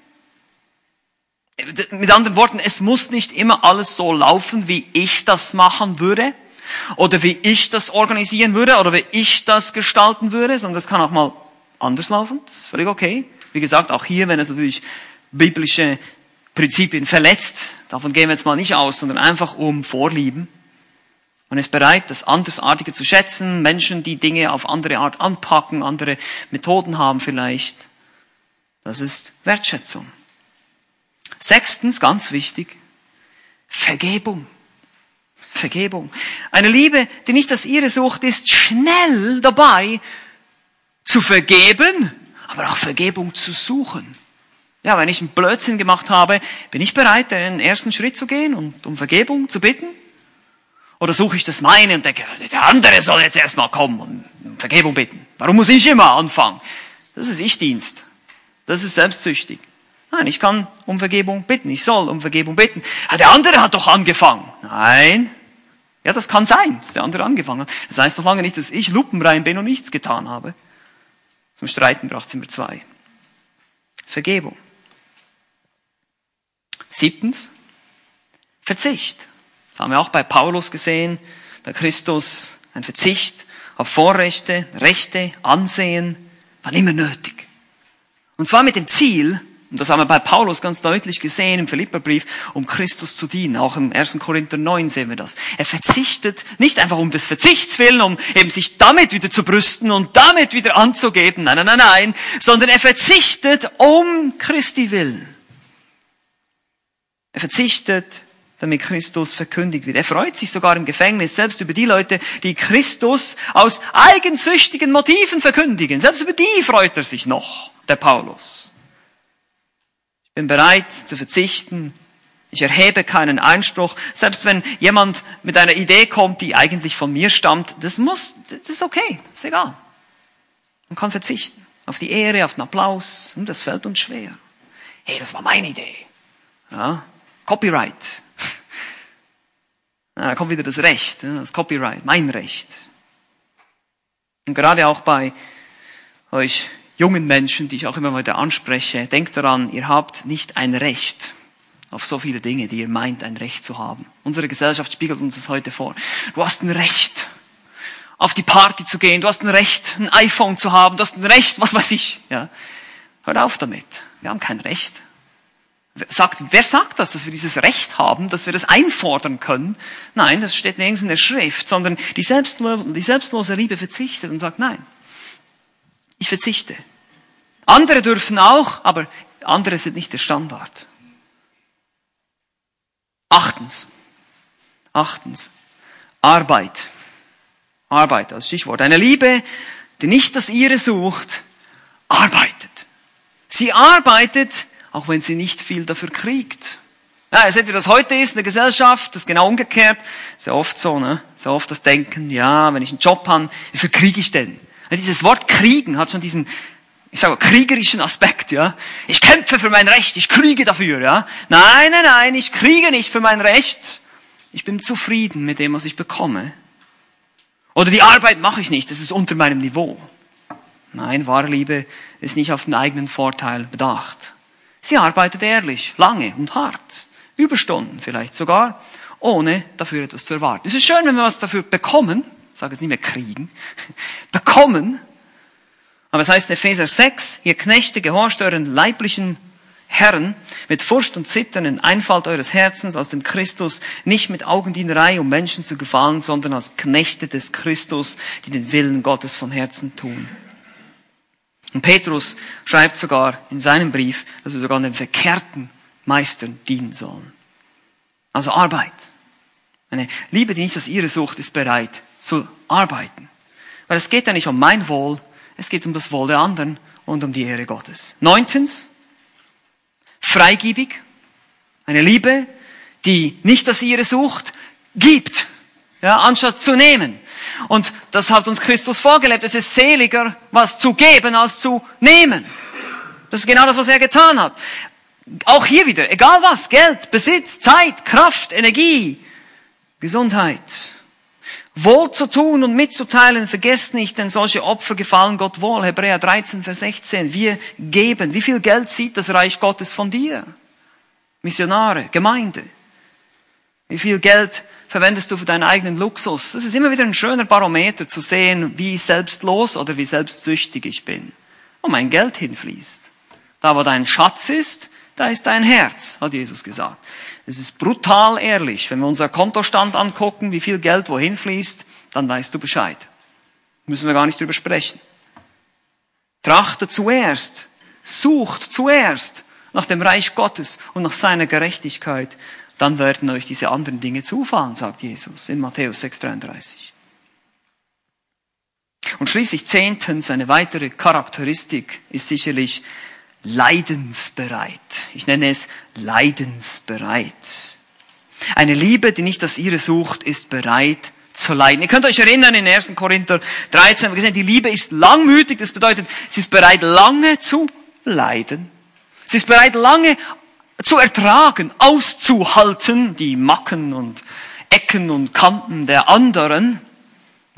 Mit anderen Worten, es muss nicht immer alles so laufen, wie ich das machen würde oder wie ich das organisieren würde oder wie ich das gestalten würde, sondern das kann auch mal anders laufen. Das ist völlig okay. Wie gesagt, auch hier, wenn es natürlich biblische Prinzipien verletzt, davon gehen wir jetzt mal nicht aus, sondern einfach um Vorlieben. Man ist bereit, das Andersartige zu schätzen, Menschen, die Dinge auf andere Art anpacken, andere Methoden haben vielleicht. Das ist Wertschätzung. Sechstens, ganz wichtig, Vergebung. Vergebung. Eine Liebe, die nicht das ihre sucht, ist schnell dabei zu vergeben, aber auch Vergebung zu suchen. Ja, wenn ich einen Blödsinn gemacht habe, bin ich bereit, den ersten Schritt zu gehen und um Vergebung zu bitten. Oder suche ich das meine und denke, der andere soll jetzt erstmal kommen und um Vergebung bitten. Warum muss ich immer anfangen? Das ist Ich-Dienst. Das ist selbstsüchtig. Nein, ich kann um Vergebung bitten. Ich soll um Vergebung bitten. Ja, der andere hat doch angefangen. Nein. Ja, das kann sein, dass der andere angefangen hat. Das heißt doch lange nicht, dass ich lupenrein bin und nichts getan habe. Zum Streiten braucht es immer zwei. Vergebung. Siebtens, Verzicht haben wir auch bei Paulus gesehen, bei Christus, ein Verzicht auf Vorrechte, Rechte, Ansehen, war immer nötig. Und zwar mit dem Ziel, Und das haben wir bei Paulus ganz deutlich gesehen im Philipperbrief, um Christus zu dienen. Auch im 1. Korinther 9 sehen wir das. Er verzichtet nicht einfach um des Verzichts willen, um eben sich damit wieder zu brüsten und damit wieder anzugeben. Nein, nein, nein, nein. Sondern er verzichtet um Christi willen. Er verzichtet, damit Christus verkündigt wird. Er freut sich sogar im Gefängnis selbst über die Leute, die Christus aus eigensüchtigen Motiven verkündigen. Selbst über die freut er sich noch, der Paulus bin bereit zu verzichten. Ich erhebe keinen Einspruch. Selbst wenn jemand mit einer Idee kommt, die eigentlich von mir stammt, das muss, das ist okay, ist egal. Man kann verzichten. Auf die Ehre, auf den Applaus. Und das fällt uns schwer. Hey, das war meine Idee. Ja, Copyright. Ja, da kommt wieder das Recht, das Copyright, mein Recht. Und gerade auch bei euch jungen Menschen, die ich auch immer wieder anspreche, denkt daran, ihr habt nicht ein Recht auf so viele Dinge, die ihr meint, ein Recht zu haben. Unsere Gesellschaft spiegelt uns das heute vor. Du hast ein Recht, auf die Party zu gehen. Du hast ein Recht, ein iPhone zu haben. Du hast ein Recht, was weiß ich. Ja. Hör auf damit. Wir haben kein Recht. Sagt, wer sagt das, dass wir dieses Recht haben, dass wir das einfordern können? Nein, das steht nirgends in der Schrift, sondern die, selbstlose, die selbstlose Liebe verzichtet und sagt, nein, ich verzichte. Andere dürfen auch, aber andere sind nicht der Standard. Achtens. Achtens. Arbeit. Arbeit als Stichwort. Eine Liebe, die nicht das ihre sucht, arbeitet. Sie arbeitet, auch wenn sie nicht viel dafür kriegt. Ja, ihr seht, wie das heute ist in der Gesellschaft, das ist genau umgekehrt. Sehr oft so, ne? Sehr oft das Denken, ja, wenn ich einen Job habe, wie viel kriege ich denn? Ja, dieses Wort kriegen hat schon diesen ich sage kriegerischen Aspekt, ja. Ich kämpfe für mein Recht, ich kriege dafür, ja. Nein, nein, nein, ich kriege nicht für mein Recht. Ich bin zufrieden mit dem, was ich bekomme. Oder die Arbeit mache ich nicht, das ist unter meinem Niveau. Nein, wahre Liebe ist nicht auf den eigenen Vorteil bedacht. Sie arbeitet ehrlich, lange und hart. Überstunden vielleicht sogar, ohne dafür etwas zu erwarten. Es ist schön, wenn wir was dafür bekommen, ich sage jetzt nicht mehr kriegen, [laughs] bekommen, aber es heißt in Epheser 6, ihr Knechte gehorcht euren leiblichen Herren mit Furcht und Zittern in Einfalt eures Herzens aus dem Christus, nicht mit Augendienerei, um Menschen zu gefallen, sondern als Knechte des Christus, die den Willen Gottes von Herzen tun. Und Petrus schreibt sogar in seinem Brief, dass wir sogar den verkehrten Meistern dienen sollen. Also Arbeit. Eine Liebe, die nicht aus ihrer Sucht ist, bereit zu arbeiten. Weil es geht ja nicht um mein Wohl, es geht um das Wohl der anderen und um die Ehre Gottes. Neuntens, freigiebig. Eine Liebe, die nicht das ihre sucht, gibt, ja, anstatt zu nehmen. Und das hat uns Christus vorgelebt. Es ist seliger, was zu geben, als zu nehmen. Das ist genau das, was er getan hat. Auch hier wieder, egal was, Geld, Besitz, Zeit, Kraft, Energie, Gesundheit, wohl zu tun und mitzuteilen, vergesst nicht, denn solche Opfer gefallen Gott wohl. Hebräer 13, Vers 16. Wir geben. Wie viel Geld sieht das Reich Gottes von dir? Missionare, Gemeinde. Wie viel Geld verwendest du für deinen eigenen Luxus? Das ist immer wieder ein schöner Barometer zu sehen, wie selbstlos oder wie selbstsüchtig ich bin. Wo mein Geld hinfließt. Da, wo dein Schatz ist, da ist dein Herz, hat Jesus gesagt. Es ist brutal ehrlich. Wenn wir unser Kontostand angucken, wie viel Geld wohin fließt, dann weißt du Bescheid. Müssen wir gar nicht drüber sprechen. Trachte zuerst, sucht zuerst nach dem Reich Gottes und nach seiner Gerechtigkeit. Dann werden euch diese anderen Dinge zufallen, sagt Jesus in Matthäus 6,33. Und schließlich zehntens, eine weitere Charakteristik ist sicherlich leidensbereit. Ich nenne es leidensbereit. Eine Liebe, die nicht das ihre sucht, ist bereit zu leiden. Ihr könnt euch erinnern, in 1. Korinther 13 haben wir gesehen, die Liebe ist langmütig. Das bedeutet, sie ist bereit, lange zu leiden. Sie ist bereit, lange zu ertragen, auszuhalten, die Macken und Ecken und Kanten der anderen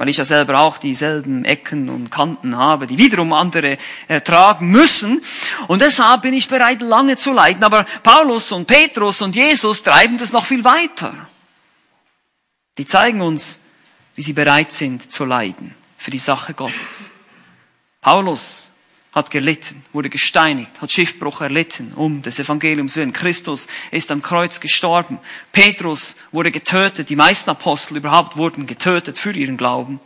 weil ich ja selber auch dieselben Ecken und Kanten habe, die wiederum andere ertragen müssen. Und deshalb bin ich bereit, lange zu leiden. Aber Paulus und Petrus und Jesus treiben das noch viel weiter. Die zeigen uns, wie sie bereit sind zu leiden für die Sache Gottes. Paulus hat gelitten, wurde gesteinigt, hat Schiffbruch erlitten, um des Evangeliums willen. Christus ist am Kreuz gestorben. Petrus wurde getötet. Die meisten Apostel überhaupt wurden getötet für ihren Glauben.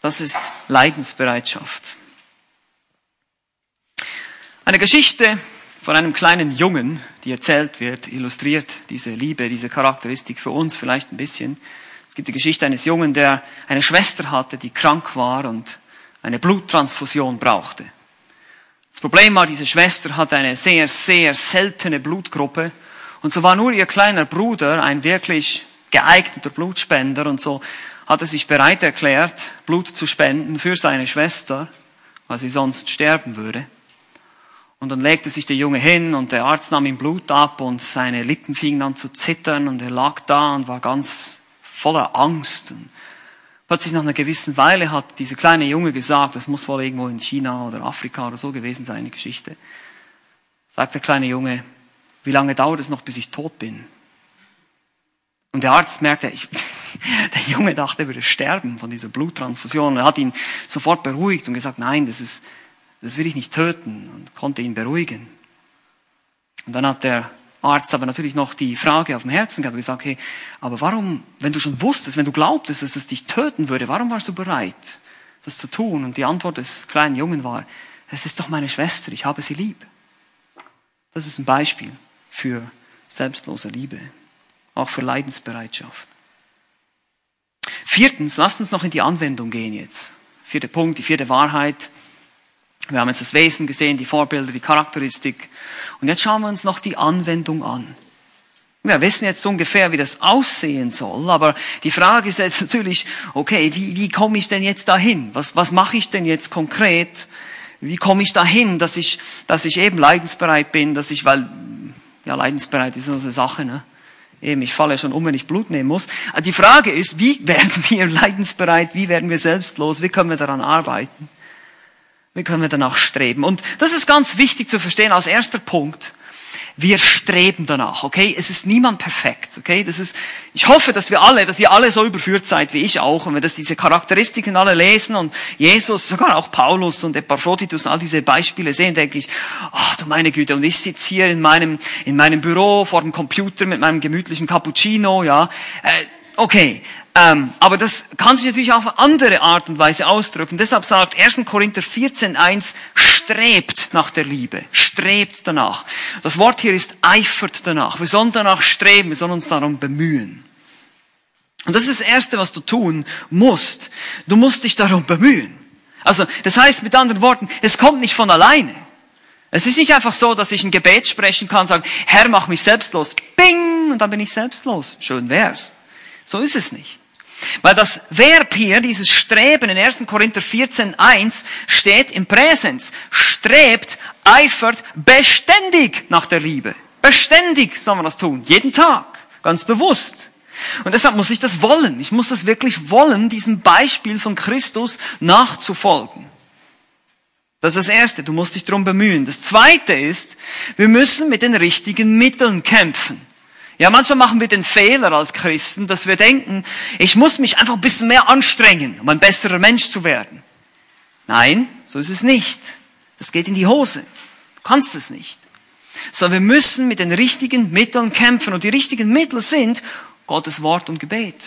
Das ist Leidensbereitschaft. Eine Geschichte von einem kleinen Jungen, die erzählt wird, illustriert diese Liebe, diese Charakteristik für uns vielleicht ein bisschen. Es gibt die Geschichte eines Jungen, der eine Schwester hatte, die krank war und eine Bluttransfusion brauchte. Das Problem war, diese Schwester hatte eine sehr, sehr seltene Blutgruppe und so war nur ihr kleiner Bruder ein wirklich geeigneter Blutspender und so hat er sich bereit erklärt, Blut zu spenden für seine Schwester, weil sie sonst sterben würde. Und dann legte sich der Junge hin und der Arzt nahm ihm Blut ab und seine Lippen fingen an zu zittern und er lag da und war ganz voller Angst. Und plötzlich nach einer gewissen Weile hat dieser kleine Junge gesagt, das muss wohl irgendwo in China oder Afrika oder so gewesen sein, die Geschichte. Sagt der kleine Junge, wie lange dauert es noch, bis ich tot bin? Und der Arzt merkte, ich, [laughs] der Junge dachte, er würde sterben von dieser Bluttransfusion. Er hat ihn sofort beruhigt und gesagt, nein, das ist, das will ich nicht töten und konnte ihn beruhigen. Und dann hat der Arzt aber natürlich noch die Frage auf dem Herzen gehabt und gesagt, hey, aber warum, wenn du schon wusstest, wenn du glaubtest, dass es dich töten würde, warum warst du bereit, das zu tun? Und die Antwort des kleinen Jungen war, es ist doch meine Schwester, ich habe sie lieb. Das ist ein Beispiel für selbstlose Liebe, auch für Leidensbereitschaft. Viertens, lasst uns noch in die Anwendung gehen jetzt. Vierter Punkt, die vierte Wahrheit. Wir haben jetzt das Wesen gesehen, die Vorbilder, die Charakteristik. Und jetzt schauen wir uns noch die Anwendung an. Wir wissen jetzt ungefähr, wie das aussehen soll, aber die Frage ist jetzt natürlich, okay, wie, wie komme ich denn jetzt dahin? Was, was mache ich denn jetzt konkret? Wie komme ich dahin, dass ich, dass ich eben leidensbereit bin, dass ich, weil, ja, leidensbereit ist so eine Sache, ne? Eben, ich falle schon um, wenn ich Blut nehmen muss. Die Frage ist, wie [laughs] werden wir leidensbereit? Wie werden wir selbstlos? Wie können wir daran arbeiten? Wie können wir danach streben? Und das ist ganz wichtig zu verstehen als erster Punkt. Wir streben danach, okay? Es ist niemand perfekt, okay? Das ist, ich hoffe, dass wir alle, dass ihr alle so überführt seid wie ich auch und wir das diese Charakteristiken alle lesen und Jesus, sogar auch Paulus und Epaphroditus und all diese Beispiele sehen, denke ich, ach du meine Güte, und ich sitze hier in meinem, in meinem Büro vor dem Computer mit meinem gemütlichen Cappuccino, ja? Äh, okay, ähm, aber das kann sich natürlich auch auf andere Art und Weise ausdrücken. Deshalb sagt 1. Korinther 14.1, strebt nach der Liebe, strebt danach. Das Wort hier ist eifert danach. Wir sollen danach streben, wir sollen uns darum bemühen. Und das ist das Erste, was du tun musst. Du musst dich darum bemühen. Also, das heißt mit anderen Worten, es kommt nicht von alleine. Es ist nicht einfach so, dass ich ein Gebet sprechen kann, sagen, Herr, mach mich selbstlos. Bing! Und dann bin ich selbstlos. Schön wär's. So ist es nicht. Weil das Verb hier, dieses Streben in 1. Korinther 14, 1, steht im Präsens. Strebt, eifert beständig nach der Liebe. Beständig soll man das tun. Jeden Tag. Ganz bewusst. Und deshalb muss ich das wollen. Ich muss das wirklich wollen, diesem Beispiel von Christus nachzufolgen. Das ist das Erste. Du musst dich darum bemühen. Das Zweite ist, wir müssen mit den richtigen Mitteln kämpfen. Ja, manchmal machen wir den Fehler als Christen, dass wir denken, ich muss mich einfach ein bisschen mehr anstrengen, um ein besserer Mensch zu werden. Nein, so ist es nicht. Das geht in die Hose. Du kannst es nicht. Sondern wir müssen mit den richtigen Mitteln kämpfen. Und die richtigen Mittel sind Gottes Wort und Gebet.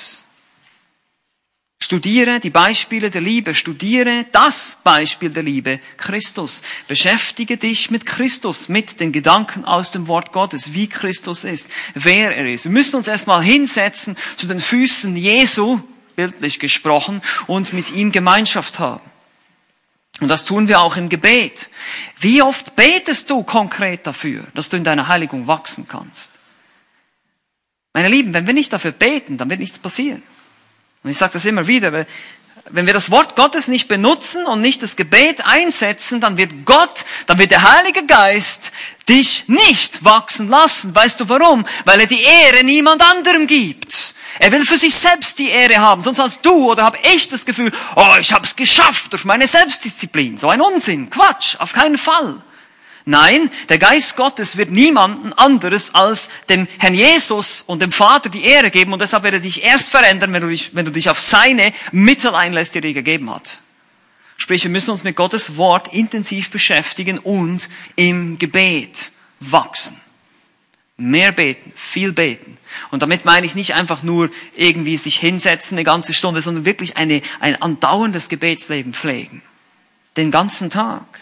Studiere die Beispiele der Liebe, studiere das Beispiel der Liebe, Christus. Beschäftige dich mit Christus, mit den Gedanken aus dem Wort Gottes, wie Christus ist, wer er ist. Wir müssen uns erstmal hinsetzen zu den Füßen Jesu, bildlich gesprochen, und mit ihm Gemeinschaft haben. Und das tun wir auch im Gebet. Wie oft betest du konkret dafür, dass du in deiner Heiligung wachsen kannst? Meine Lieben, wenn wir nicht dafür beten, dann wird nichts passieren. Und ich sage das immer wieder, wenn wir das Wort Gottes nicht benutzen und nicht das Gebet einsetzen, dann wird Gott, dann wird der Heilige Geist dich nicht wachsen lassen. Weißt du warum? Weil er die Ehre niemand anderem gibt. Er will für sich selbst die Ehre haben, sonst hast du oder habe ich das Gefühl, oh, ich habe es geschafft durch meine Selbstdisziplin. So ein Unsinn, Quatsch, auf keinen Fall. Nein, der Geist Gottes wird niemanden anderes als dem Herrn Jesus und dem Vater die Ehre geben und deshalb wird er dich erst verändern, wenn du dich, wenn du dich auf seine Mittel einlässt, die er dir gegeben hat. Sprich, wir müssen uns mit Gottes Wort intensiv beschäftigen und im Gebet wachsen. Mehr beten, viel beten. Und damit meine ich nicht einfach nur irgendwie sich hinsetzen eine ganze Stunde, sondern wirklich eine, ein andauerndes Gebetsleben pflegen. Den ganzen Tag.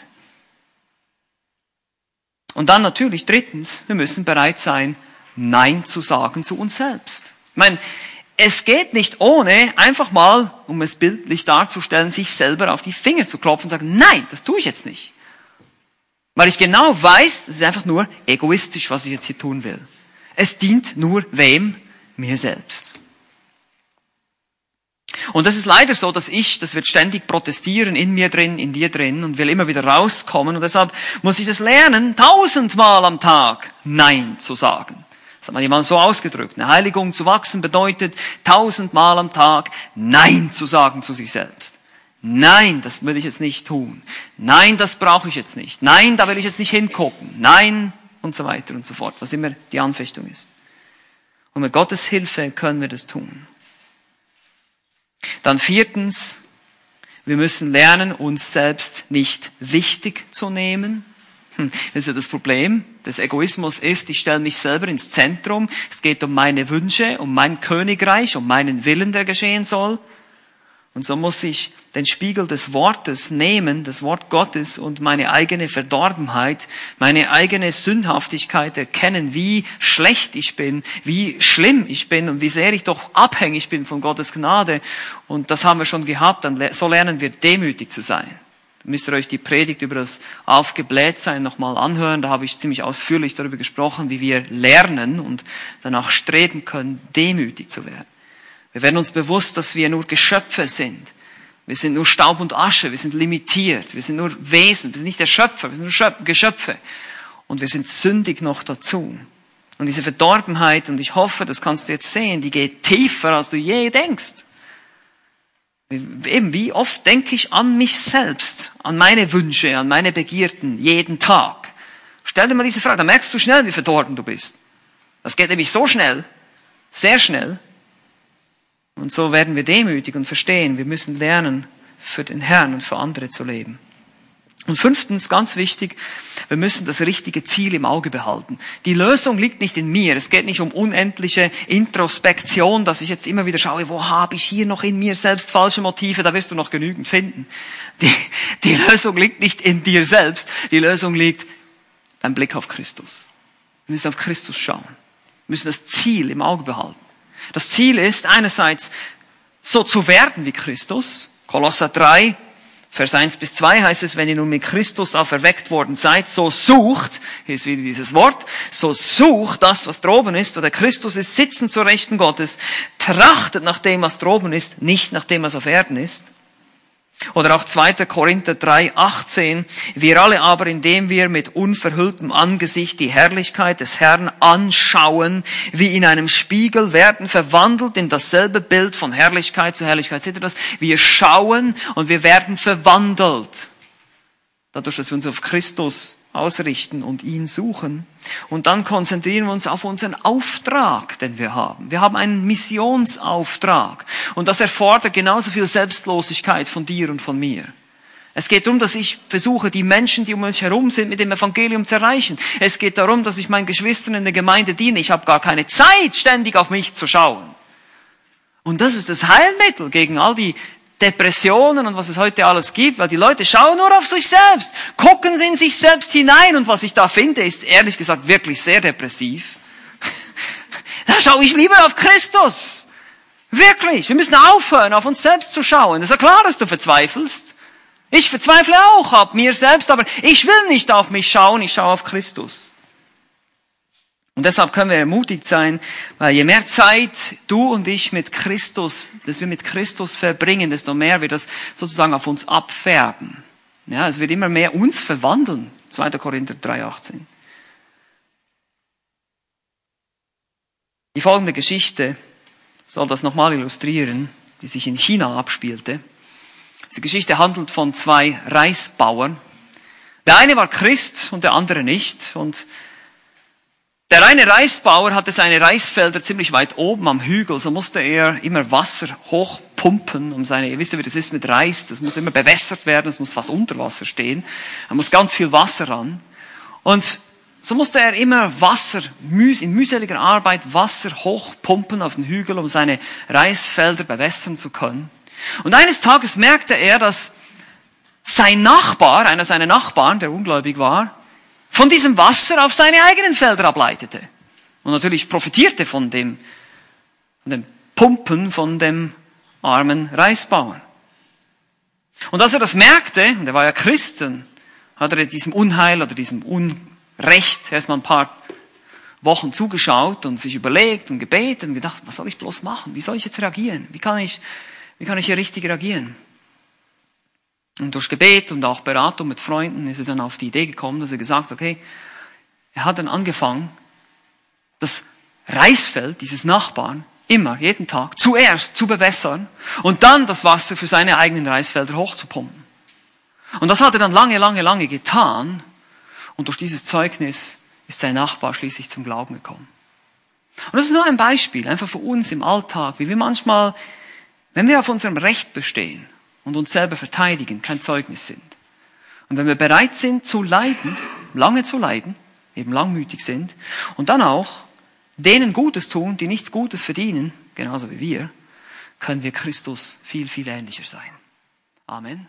Und dann natürlich drittens, wir müssen bereit sein, Nein zu sagen zu uns selbst. Ich meine, es geht nicht ohne, einfach mal, um es bildlich darzustellen, sich selber auf die Finger zu klopfen und sagen, nein, das tue ich jetzt nicht. Weil ich genau weiß, es ist einfach nur egoistisch, was ich jetzt hier tun will. Es dient nur wem? Mir selbst. Und das ist leider so, dass ich, das wird ständig protestieren in mir drin, in dir drin und will immer wieder rauskommen. Und deshalb muss ich das lernen, tausendmal am Tag Nein zu sagen. Das hat man jemand so ausgedrückt. Eine Heiligung zu wachsen bedeutet, tausendmal am Tag Nein zu sagen zu sich selbst. Nein, das will ich jetzt nicht tun. Nein, das brauche ich jetzt nicht. Nein, da will ich jetzt nicht hingucken. Nein, und so weiter und so fort, was immer die Anfechtung ist. Und mit Gottes Hilfe können wir das tun. Dann viertens, wir müssen lernen, uns selbst nicht wichtig zu nehmen. Hm, das ist ja das Problem des Egoismus ist, ich stelle mich selber ins Zentrum. Es geht um meine Wünsche, um mein Königreich, um meinen Willen, der geschehen soll. Und so muss ich den Spiegel des Wortes nehmen, das Wort Gottes und meine eigene Verdorbenheit, meine eigene Sündhaftigkeit erkennen, wie schlecht ich bin, wie schlimm ich bin und wie sehr ich doch abhängig bin von Gottes Gnade. Und das haben wir schon gehabt, dann so lernen wir demütig zu sein. Da müsst ihr euch die Predigt über das Aufgeblähtsein nochmal anhören. Da habe ich ziemlich ausführlich darüber gesprochen, wie wir lernen und danach streben können, demütig zu werden. Wir werden uns bewusst, dass wir nur Geschöpfe sind. Wir sind nur Staub und Asche, wir sind limitiert, wir sind nur Wesen, wir sind nicht der Schöpfer, wir sind nur Geschöpfe. Und wir sind sündig noch dazu. Und diese Verdorbenheit, und ich hoffe, das kannst du jetzt sehen, die geht tiefer, als du je denkst. Eben, wie oft denke ich an mich selbst, an meine Wünsche, an meine Begierden, jeden Tag. Stell dir mal diese Frage, dann merkst du schnell, wie verdorben du bist. Das geht nämlich so schnell, sehr schnell, und so werden wir demütig und verstehen, wir müssen lernen, für den Herrn und für andere zu leben. Und fünftens, ganz wichtig, wir müssen das richtige Ziel im Auge behalten. Die Lösung liegt nicht in mir. Es geht nicht um unendliche Introspektion, dass ich jetzt immer wieder schaue, wo habe ich hier noch in mir selbst falsche Motive, da wirst du noch genügend finden. Die, die Lösung liegt nicht in dir selbst. Die Lösung liegt beim Blick auf Christus. Wir müssen auf Christus schauen. Wir müssen das Ziel im Auge behalten. Das Ziel ist einerseits so zu werden wie Christus. Kolosser 3, Vers 1 bis 2 heißt es, wenn ihr nun mit Christus auferweckt worden seid, so sucht, hier ist wieder dieses Wort, so sucht das, was droben ist, oder Christus ist sitzen zur Rechten Gottes, trachtet nach dem, was droben ist, nicht nach dem, was auf Erden ist. Oder auch 2. Korinther 3, 18. Wir alle aber, indem wir mit unverhülltem Angesicht die Herrlichkeit des Herrn anschauen, wie in einem Spiegel werden verwandelt in dasselbe Bild von Herrlichkeit zu Herrlichkeit. Seht ihr das? Wir schauen und wir werden verwandelt. Dadurch, dass wir uns auf Christus ausrichten und ihn suchen. Und dann konzentrieren wir uns auf unseren Auftrag, den wir haben. Wir haben einen Missionsauftrag. Und das erfordert genauso viel Selbstlosigkeit von dir und von mir. Es geht darum, dass ich versuche, die Menschen, die um mich herum sind, mit dem Evangelium zu erreichen. Es geht darum, dass ich meinen Geschwistern in der Gemeinde diene. Ich habe gar keine Zeit, ständig auf mich zu schauen. Und das ist das Heilmittel gegen all die Depressionen und was es heute alles gibt, weil die Leute schauen nur auf sich selbst, gucken sie in sich selbst hinein und was ich da finde, ist ehrlich gesagt wirklich sehr depressiv. [laughs] da schaue ich lieber auf Christus. Wirklich. Wir müssen aufhören, auf uns selbst zu schauen. Es ist ja klar, dass du verzweifelst. Ich verzweifle auch ab mir selbst, aber ich will nicht auf mich schauen, ich schaue auf Christus. Und deshalb können wir ermutigt sein, weil je mehr Zeit du und ich mit Christus, dass wir mit Christus verbringen, desto mehr wird das sozusagen auf uns abfärben. Ja, es wird immer mehr uns verwandeln. 2. Korinther 3,18. Die folgende Geschichte soll das nochmal illustrieren, die sich in China abspielte. Diese Geschichte handelt von zwei Reisbauern. Der eine war Christ und der andere nicht. Und der eine Reisbauer hatte seine Reisfelder ziemlich weit oben am Hügel, so musste er immer Wasser hochpumpen hochpumpen, um seine, ihr wisst ja, wie das ist mit Reis, das muss immer bewässert werden, es muss fast unter Wasser stehen, da muss ganz viel Wasser ran. Und so musste er immer Wasser, in mühseliger Arbeit Wasser hochpumpen auf den Hügel, um seine Reisfelder bewässern zu können. Und eines Tages merkte er, dass sein Nachbar, einer seiner Nachbarn, der ungläubig war, von diesem Wasser auf seine eigenen Felder ableitete. Und natürlich profitierte von dem, von dem Pumpen von dem armen Reisbauern. Und als er das merkte, und er war ja Christen, hat er diesem Unheil oder diesem Un Recht erstmal ein paar Wochen zugeschaut und sich überlegt und gebetet und gedacht, was soll ich bloß machen? Wie soll ich jetzt reagieren? Wie kann ich, wie kann ich hier richtig reagieren? Und durch Gebet und auch Beratung mit Freunden ist er dann auf die Idee gekommen, dass er gesagt, okay, er hat dann angefangen, das Reisfeld dieses Nachbarn immer, jeden Tag, zuerst zu bewässern und dann das Wasser für seine eigenen Reisfelder hochzupumpen. Und das hat er dann lange, lange, lange getan und durch dieses Zeugnis ist sein Nachbar schließlich zum Glauben gekommen. Und das ist nur ein Beispiel, einfach für uns im Alltag, wie wir manchmal, wenn wir auf unserem Recht bestehen und uns selber verteidigen, kein Zeugnis sind. Und wenn wir bereit sind zu leiden, lange zu leiden, eben langmütig sind, und dann auch denen Gutes tun, die nichts Gutes verdienen, genauso wie wir, können wir Christus viel, viel ähnlicher sein. Amen.